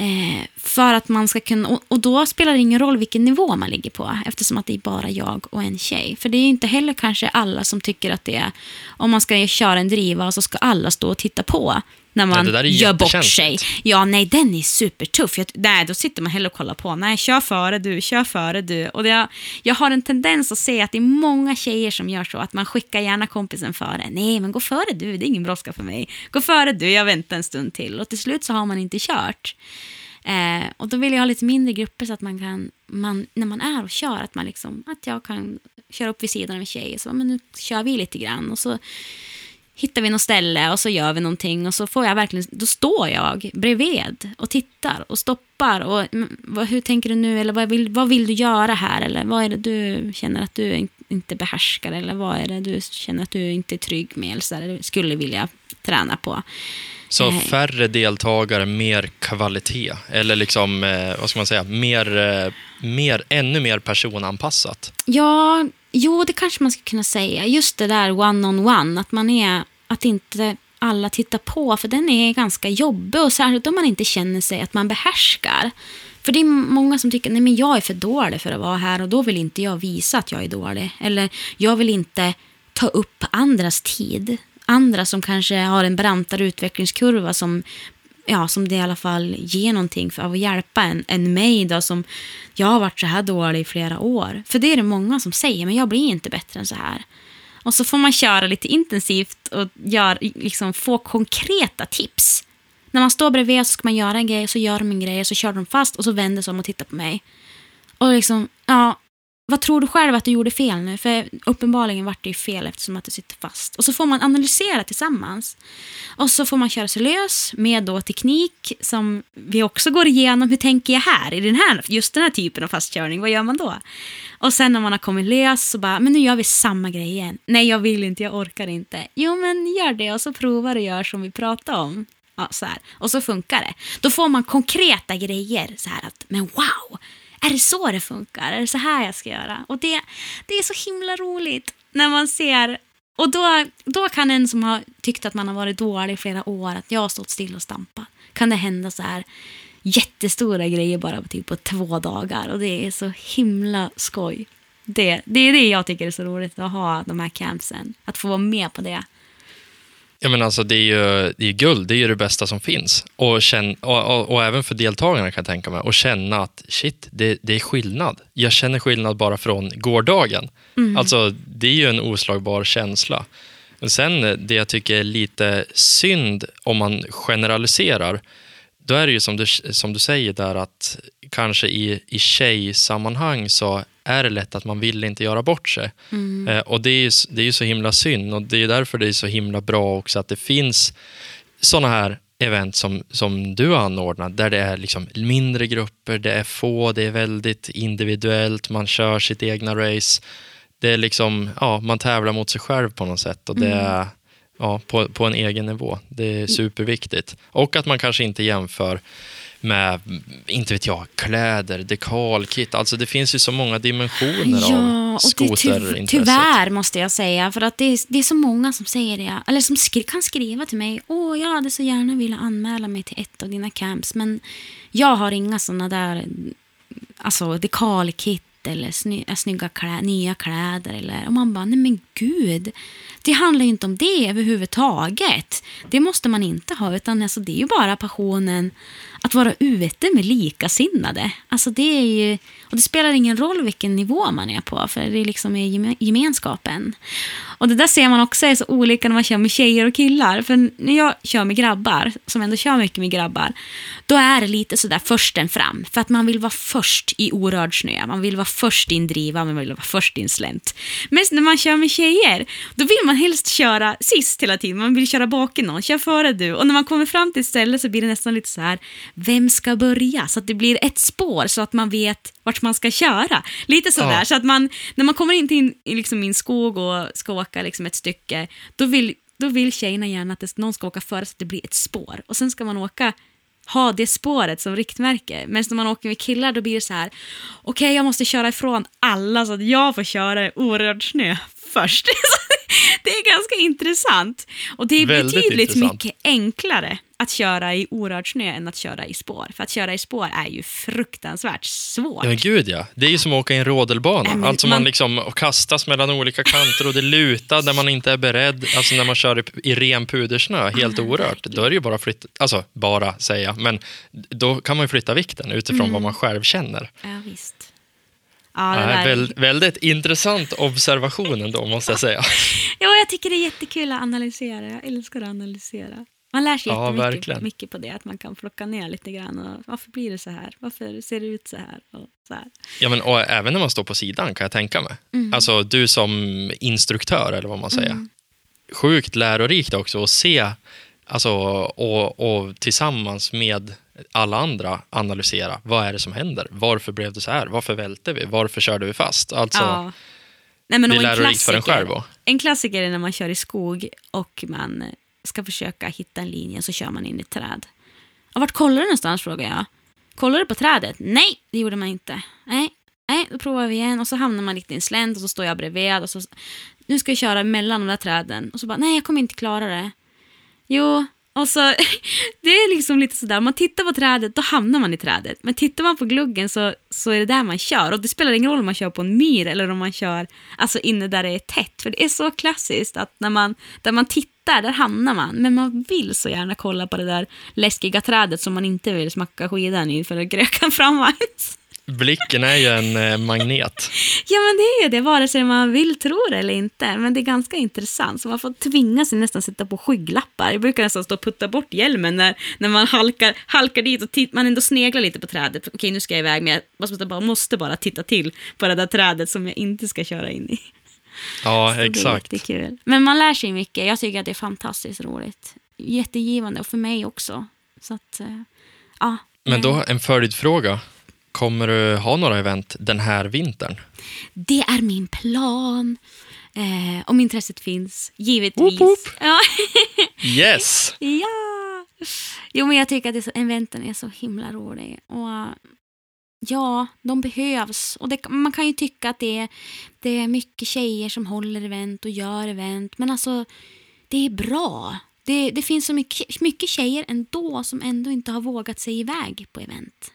Eh, för att man ska kunna, och, och, då spelar det ingen roll vilken nivå man ligger på eftersom att det är bara jag och en tjej. För det är inte heller kanske alla som tycker att det är, om man ska köra en driva så ska alla stå och titta på när man ja, gör bort sig. Ja, nej, den är supertuff. Jag, nej, då sitter man hellre och kollar på. Nej, kör före du, kör före du. Och det, jag har en tendens att se att det är många tjejer som gör så, att man skickar gärna kompisen före. Nej, men gå före du, det är ingen brådska för mig. Gå före du, jag väntar en stund till. Och till slut så har man inte kört. Eh, och då vill jag ha lite mindre grupper så att man kan, man, när man är och kör, att, man liksom, att jag kan köra upp vid sidan av en tjej och så, men nu kör vi lite grann. Och så hittar vi något ställe och så gör vi någonting och så får jag verkligen, då står jag bredvid och tittar och stoppar och vad, hur tänker du nu eller vad vill, vad vill du göra här eller vad är det du känner att du inte behärskar eller vad är det du känner att du inte är trygg med eller, så eller skulle vilja träna på. Så eh. färre deltagare, mer kvalitet eller liksom, eh, vad ska man säga, mer, eh, mer, ännu mer personanpassat? Ja, Jo, det kanske man skulle kunna säga. Just det där one-on-one, on one, att man är, att inte alla tittar på, för den är ganska jobbig och särskilt om man inte känner sig att man behärskar. För det är många som tycker, nej men jag är för dålig för att vara här och då vill inte jag visa att jag är dålig. Eller jag vill inte ta upp andras tid. Andra som kanske har en brantare utvecklingskurva som ja, som det i alla fall ger någonting för, att hjälpa en, en mig då, som jag har varit så här dålig i flera år. För det är det många som säger, men jag blir inte bättre än så här. Och så får man köra lite intensivt och gör, liksom, få konkreta tips. När man står bredvid så ska man göra en grej, så gör de en grej, så kör de fast och så vänder sig om och tittar på mig. Och liksom, ja, vad tror du själv att du gjorde fel nu? För uppenbarligen vart det ju fel eftersom att du sitter fast. Och så får man analysera tillsammans. Och så får man köra sig lös med då teknik som vi också går igenom. Hur tänker jag här? I den här, just den här typen av fastkörning, vad gör man då? Och sen när man har kommit lös så bara, men nu gör vi samma grej igen. Nej, jag vill inte, jag orkar inte. Jo, men gör det och så provar och gör som vi pratade om. Ja, så här. Och så funkar det. Då får man konkreta grejer. Så här att, men wow! Är det så det funkar? Är det så här jag ska göra? Och det, det är så himla roligt när man ser och då, då kan en som har tyckt att man har varit dålig i flera år, att jag har stått still och stampat, kan det hända så här jättestora grejer bara typ på två dagar. Och det är så himla skoj. Det, det är det jag tycker är så roligt, att ha de här campsen. Att få vara med på det. Ja, men alltså, det är ju det är guld, det är ju det bästa som finns. Och, känn, och, och, och, även för deltagarna kan jag tänka mig. Och känna att shit, det, det är skillnad. Jag känner skillnad bara från gårdagen. Mm. Alltså, det är ju en oslagbar känsla. Men sen det jag tycker är lite synd om man generaliserar, då är det ju som du, som du säger där att kanske i, i tjejsammanhang så är det lätt att man vill inte göra bort sig. Mm. Eh, och det är, det är ju så himla synd och det är därför det är så himla bra också att det finns sådana här event som, som du har anordnat, där det är liksom mindre grupper, det är få, det är väldigt individuellt, man kör sitt egna race. Det är liksom, ja, man tävlar mot sig själv på något sätt och det mm. är ja, på, på en egen nivå. Det är superviktigt. Och att man kanske inte jämför med, inte vet jag, kläder, dekalkit. Alltså det finns ju så många dimensioner ja, av skoterintresset. Ty tyvärr måste jag säga, för att det är, det är så många som säger det, eller som skri kan skriva till mig, åh jag hade så gärna velat anmäla mig till ett av dina camps, men jag har inga sådana där, alltså dekalkit eller sny snygga klä nya kläder. Eller, och man bara, nej men gud. Det handlar ju inte om det överhuvudtaget. Det måste man inte ha, utan alltså, det är ju bara passionen att vara ute med likasinnade. Alltså det är ju, och det spelar ingen roll vilken nivå man är på, för det liksom är gemenskapen. Och det där ser man också är så olika när man kör med tjejer och killar. För när jag kör med grabbar, som ändå kör mycket med grabbar, då är det lite sådär försten fram. För att man vill vara först i orörd snö, man vill vara först i en driva, man vill vara först i en slänt. Men när man kör med tjejer, då vill man helst köra sist hela tiden. Man vill köra bakom någon, kör före du. Och när man kommer fram till ett ställe så blir det nästan lite så här, vem ska börja? Så att det blir ett spår så att man vet vart man ska köra. Lite sådär, Ja. så att man, när man kommer in till i liksom min skog och ska åka liksom ett stycke, då vill, då vill tjejerna gärna att någon ska åka före så att det blir ett spår. Och sen ska man åka ha det spåret som riktmärke. Men när man åker med killar då blir det så här, okej jag måste köra ifrån alla så att jag får köra i orörd snö först. det är ganska intressant. Och det är Väldigt betydligt intressant. mycket enklare att köra i orörd snö än att köra i spår. För att köra i spår är ju fruktansvärt svårt. Ja, gud ja. Det är ju som att åka i en rodelbana. Alltså man, man- liksom kastas mellan olika kanter och det lutar när man inte är beredd. Alltså när man kör i, i ren pudersnö, helt orört. Då är det ju bara flytta, alltså bara säga, men då kan man ju flytta vikten utifrån Mm. vad man själv känner. Ja, visst. Ja, det Ja, där är- väl, väldigt intressant observation ändå, måste jag säga. Ja, jag tycker det är jättekul att analysera. Jag älskar att analysera. Man lär sig Ja, jättemycket mycket på det, att man kan plocka ner lite grann. Och varför blir det så här? Varför ser det ut så här? Och så här. Ja, men, och även när man står på sidan kan jag tänka mig. Mm. Alltså du som instruktör, eller vad man säger. Sjukt lärorikt också att se alltså, och, och tillsammans med alla andra analysera. Vad är det som händer? Varför blev det så här? Varför välte vi? Varför körde vi fast? Alltså, Ja. Nej, men det är lärorikt för en klassiker- själv. Och, En klassiker är när man kör i skog och man ska försöka hitta en linje så kör man in i ett träd. Och vart kollar du någonstans frågar jag. Kollar du på trädet? Nej, det gjorde man inte. Nej, nej, då provar vi igen och så hamnar man lite i en slänt och så står jag bredvid och så nu ska jag köra mellan de där träden och så bara nej, jag kommer inte klara det. Jo, och så alltså, det är liksom lite sådär, om man tittar på trädet då hamnar man i trädet. Men tittar man på gluggen så, så är det där man kör. Och det spelar ingen roll om man kör på en myr eller om man kör alltså inne där det är tätt. För det är så klassiskt att när man, där man tittar, där hamnar man. Men man vill så gärna kolla på det där läskiga trädet som man inte vill smacka skidan i för att grökan framvagns blicken är ju en eh, magnet. Ja, men det är ju det, vare sig man vill tro det eller inte. Men det är ganska intressant, så man får tvinga sig nästan sätta på skygglappar. Jag brukar nästan stå och putta bort hjälmen när, när man halkar, halkar dit och titt, man ändå sneglar lite på trädet. Okej, nu ska jag iväg, men jag måste bara, måste bara titta till på det där trädet som jag inte ska köra in i. Ja, Så Det är exakt. jättekul. Men man lär sig mycket. Jag tycker att det är fantastiskt roligt. Jättegivande, och för mig också. Så att, eh, ja. Men då en följdfråga. Kommer du ha några event den här vintern? Det är min plan. Eh, om intresset finns, givetvis. Woop, woop. Ja. Yes! ja! Jo, men jag tycker att det är så, eventen är så himla roliga. Och ja, de behövs. Och det, man kan ju tycka att det är, det är mycket tjejer som håller event och gör event. Men alltså, det är bra. Det, det finns så mycket, mycket tjejer ändå som ändå inte har vågat sig iväg på event.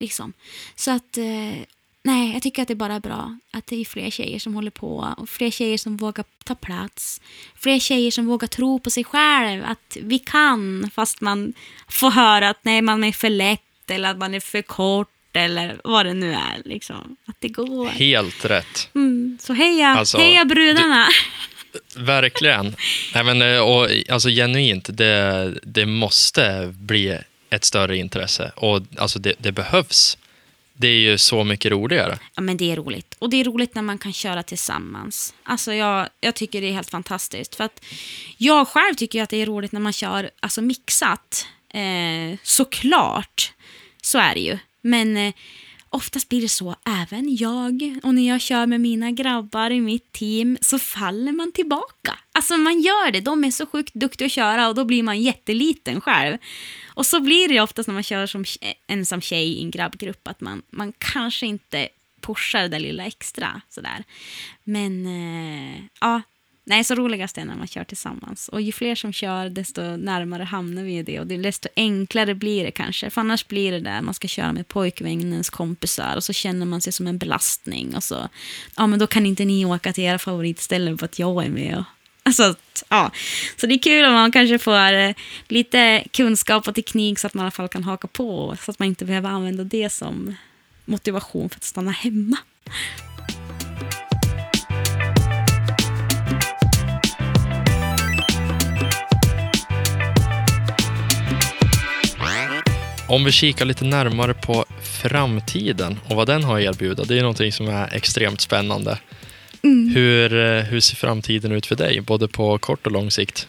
Liksom. Så att, eh, nej, jag tycker att det är bara bra att det är fler tjejer som håller på och fler tjejer som vågar ta plats. Fler tjejer som vågar tro på sig själv, att vi kan, fast man får höra att nej, man är för lätt eller att man är för kort eller vad det nu är. Liksom. Att det går. Helt rätt. Mm, så heja, Alltså, heja brudarna! Verkligen. Nej, men, eh, och, alltså, genuint, det, det måste bli ett större intresse. Och alltså, det, det behövs. Det är ju så mycket roligare. Ja, men det är roligt. Och det är roligt när man kan köra tillsammans. Alltså jag, jag tycker det är helt fantastiskt. För att jag själv tycker att det är roligt när man kör alltså mixat. Eh, såklart, så är det ju. Men eh, oftast blir det så, även jag. Och när jag kör med mina grabbar i mitt team så faller man tillbaka. Alltså man gör det, de är så sjukt duktiga att köra och då blir man jätteliten själv. Och så blir det oftast när man kör som ensam tjej i en grabbgrupp att man, man kanske inte pushar det där lilla extra sådär. Men eh, ja, nej så roligast är när man kör tillsammans. Och ju fler som kör desto närmare hamnar vi i det och desto enklare blir det kanske. För annars blir det där man ska köra med pojkvännens kompisar och så känner man sig som en belastning och så, ja men då kan inte ni åka till era favoritställen för att jag är med. Och, Alltså, ja. Så det är kul om man kanske får eh, lite kunskap och teknik så att man i alla fall kan haka på. Så att man inte behöver använda det som motivation för att stanna hemma. Om vi kikar lite närmare på framtiden och vad den har att erbjuda. Det är någonting som är extremt spännande. Hur, eh, hur ser framtiden ut för dig, både på kort och lång sikt?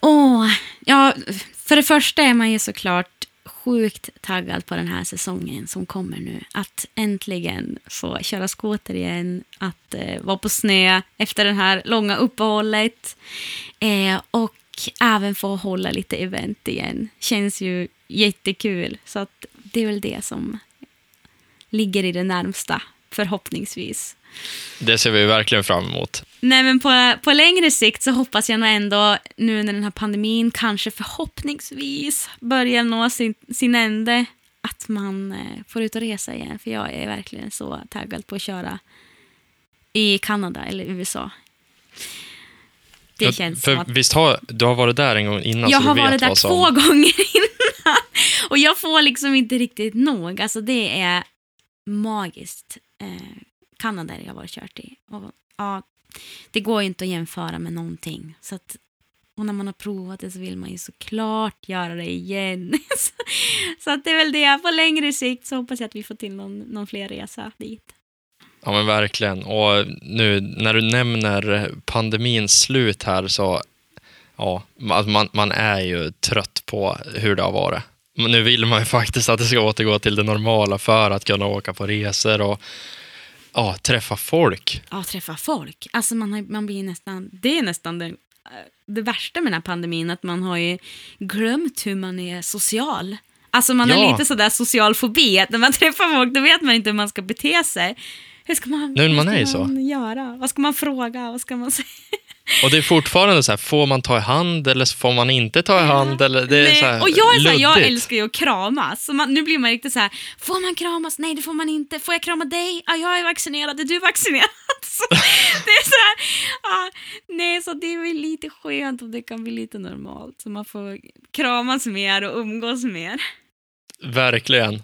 Åh, ja, för det första är man ju såklart sjukt taggad på den här säsongen som kommer nu. Att äntligen få köra skoter igen, att eh, vara på snö efter det här långa uppehållet eh, och även få hålla lite event igen. Känns ju jättekul. Så att det är väl det som ligger i det närmsta, förhoppningsvis. Det ser vi verkligen fram emot. Nej, men på, på längre sikt så hoppas jag nog ändå, nu när den här pandemin kanske förhoppningsvis börjar nå sin, sin ände, att man eh, får ut och resa igen. För jag är verkligen så taggad på att köra i Kanada eller USA. Det Ja, känns för som att... Visst har du har varit där en gång innan Jag har varit där två gånger innan. Och jag får liksom inte riktigt nog. Alltså det är magiskt. Eh, Kanada har jag varit kört i. Och, ja, det går ju inte att jämföra med någonting. Så att, och när man har provat det så vill man ju såklart göra det igen. så, så att det är väl det. På längre sikt så hoppas jag att vi får till någon, någon fler resa dit. Ja men verkligen. Och nu när du nämner pandemins slut här så, ja, alltså man, man är ju trött på hur det har varit. Men nu vill man ju faktiskt att det ska återgå till det normala för att kunna åka på resor och ja, träffa folk. Ja, träffa folk. Alltså man, har, man blir nästan, det är nästan det, det värsta med den här pandemin, att man har ju glömt hur man är social. Alltså man har Ja. lite sådär social fobi, att när man träffar folk då vet man inte hur man ska bete sig. Hur ska man, vad man ska är ju så. man göra? Vad ska man fråga? Vad ska man säga? Och det är fortfarande så här, får man ta i hand eller får man inte ta i hand? Eller det är så här och jag, är så här, jag älskar ju att kramas. Så man, nu blir man riktigt så här, får man kramas? Nej, det får man inte. Får jag krama dig? Ja, jag är vaccinerad. Är du vaccinerad? Så, det är så här, ja, nej, så det är väl lite skönt om det kan bli lite normalt. Så man får kramas mer och umgås mer. Verkligen.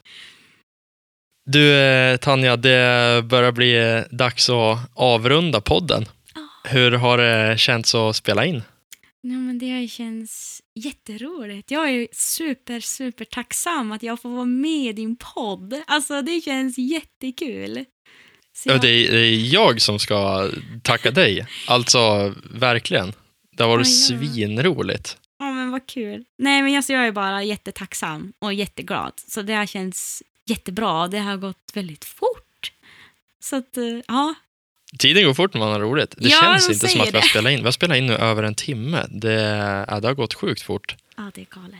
Du, eh, Tanja, det börjar bli eh, dags att avrunda podden. Hur har det känts att spela in? Ja, men det känns jätteroligt. Jag är super, super tacksam att jag får vara med i din podd. Alltså, det känns jättekul. Så jag- det, är, det är jag som ska tacka dig. Alltså, verkligen. Det har varit Ja, ja. svinroligt. Ja, men vad kul. Nej, men alltså, jag är bara jättetacksam och jätteglad. Så det här känns jättebra. Det har gått väldigt fort. Så att, eh, ja. Tiden går fort när man har roligt. Det Ja, känns inte som att vi har spelat in. Vi har spelat in nu över en timme. Det, ja, det har gått sjukt fort. Ja, det är galet.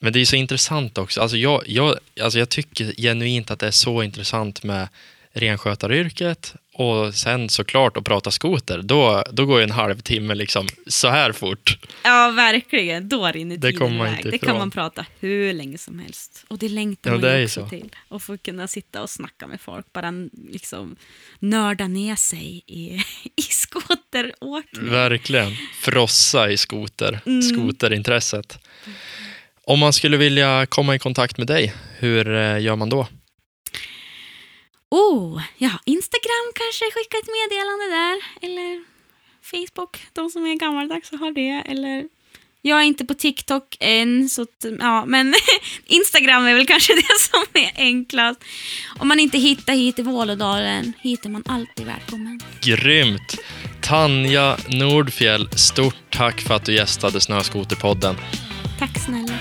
Men det är så intressant också. Alltså jag, jag, alltså jag tycker genuint att det är så intressant med renskötaryrket och sen såklart att prata skoter. Då, då går en halvtimme liksom så här fort. Ja, verkligen. Då rinner Det tiden kommer man iväg. inte Det kan man prata hur länge som helst. Och det längtar Ja, man det också så. till. Och få kunna sitta och snacka med folk. Bara liksom nörda ner sig i, i skoteråkning. Verkligen. Frossa i skoter, Mm. skoterintresset. Om man skulle vilja komma i kontakt med dig, hur eh, gör man då? Oh, ja, Instagram kanske, skicka ett meddelande där. Eller Facebook, de som är gammaldags har det. Eller jag är inte på TikTok än, så att, ja, men Instagram är väl kanske det som är enklast. Om man inte hittar hit i Vålådalen, hit är man alltid välkommen. Grymt! Tanja Nordfjell, stort tack för att du gästade Snöskoterpodden. Tack snälla.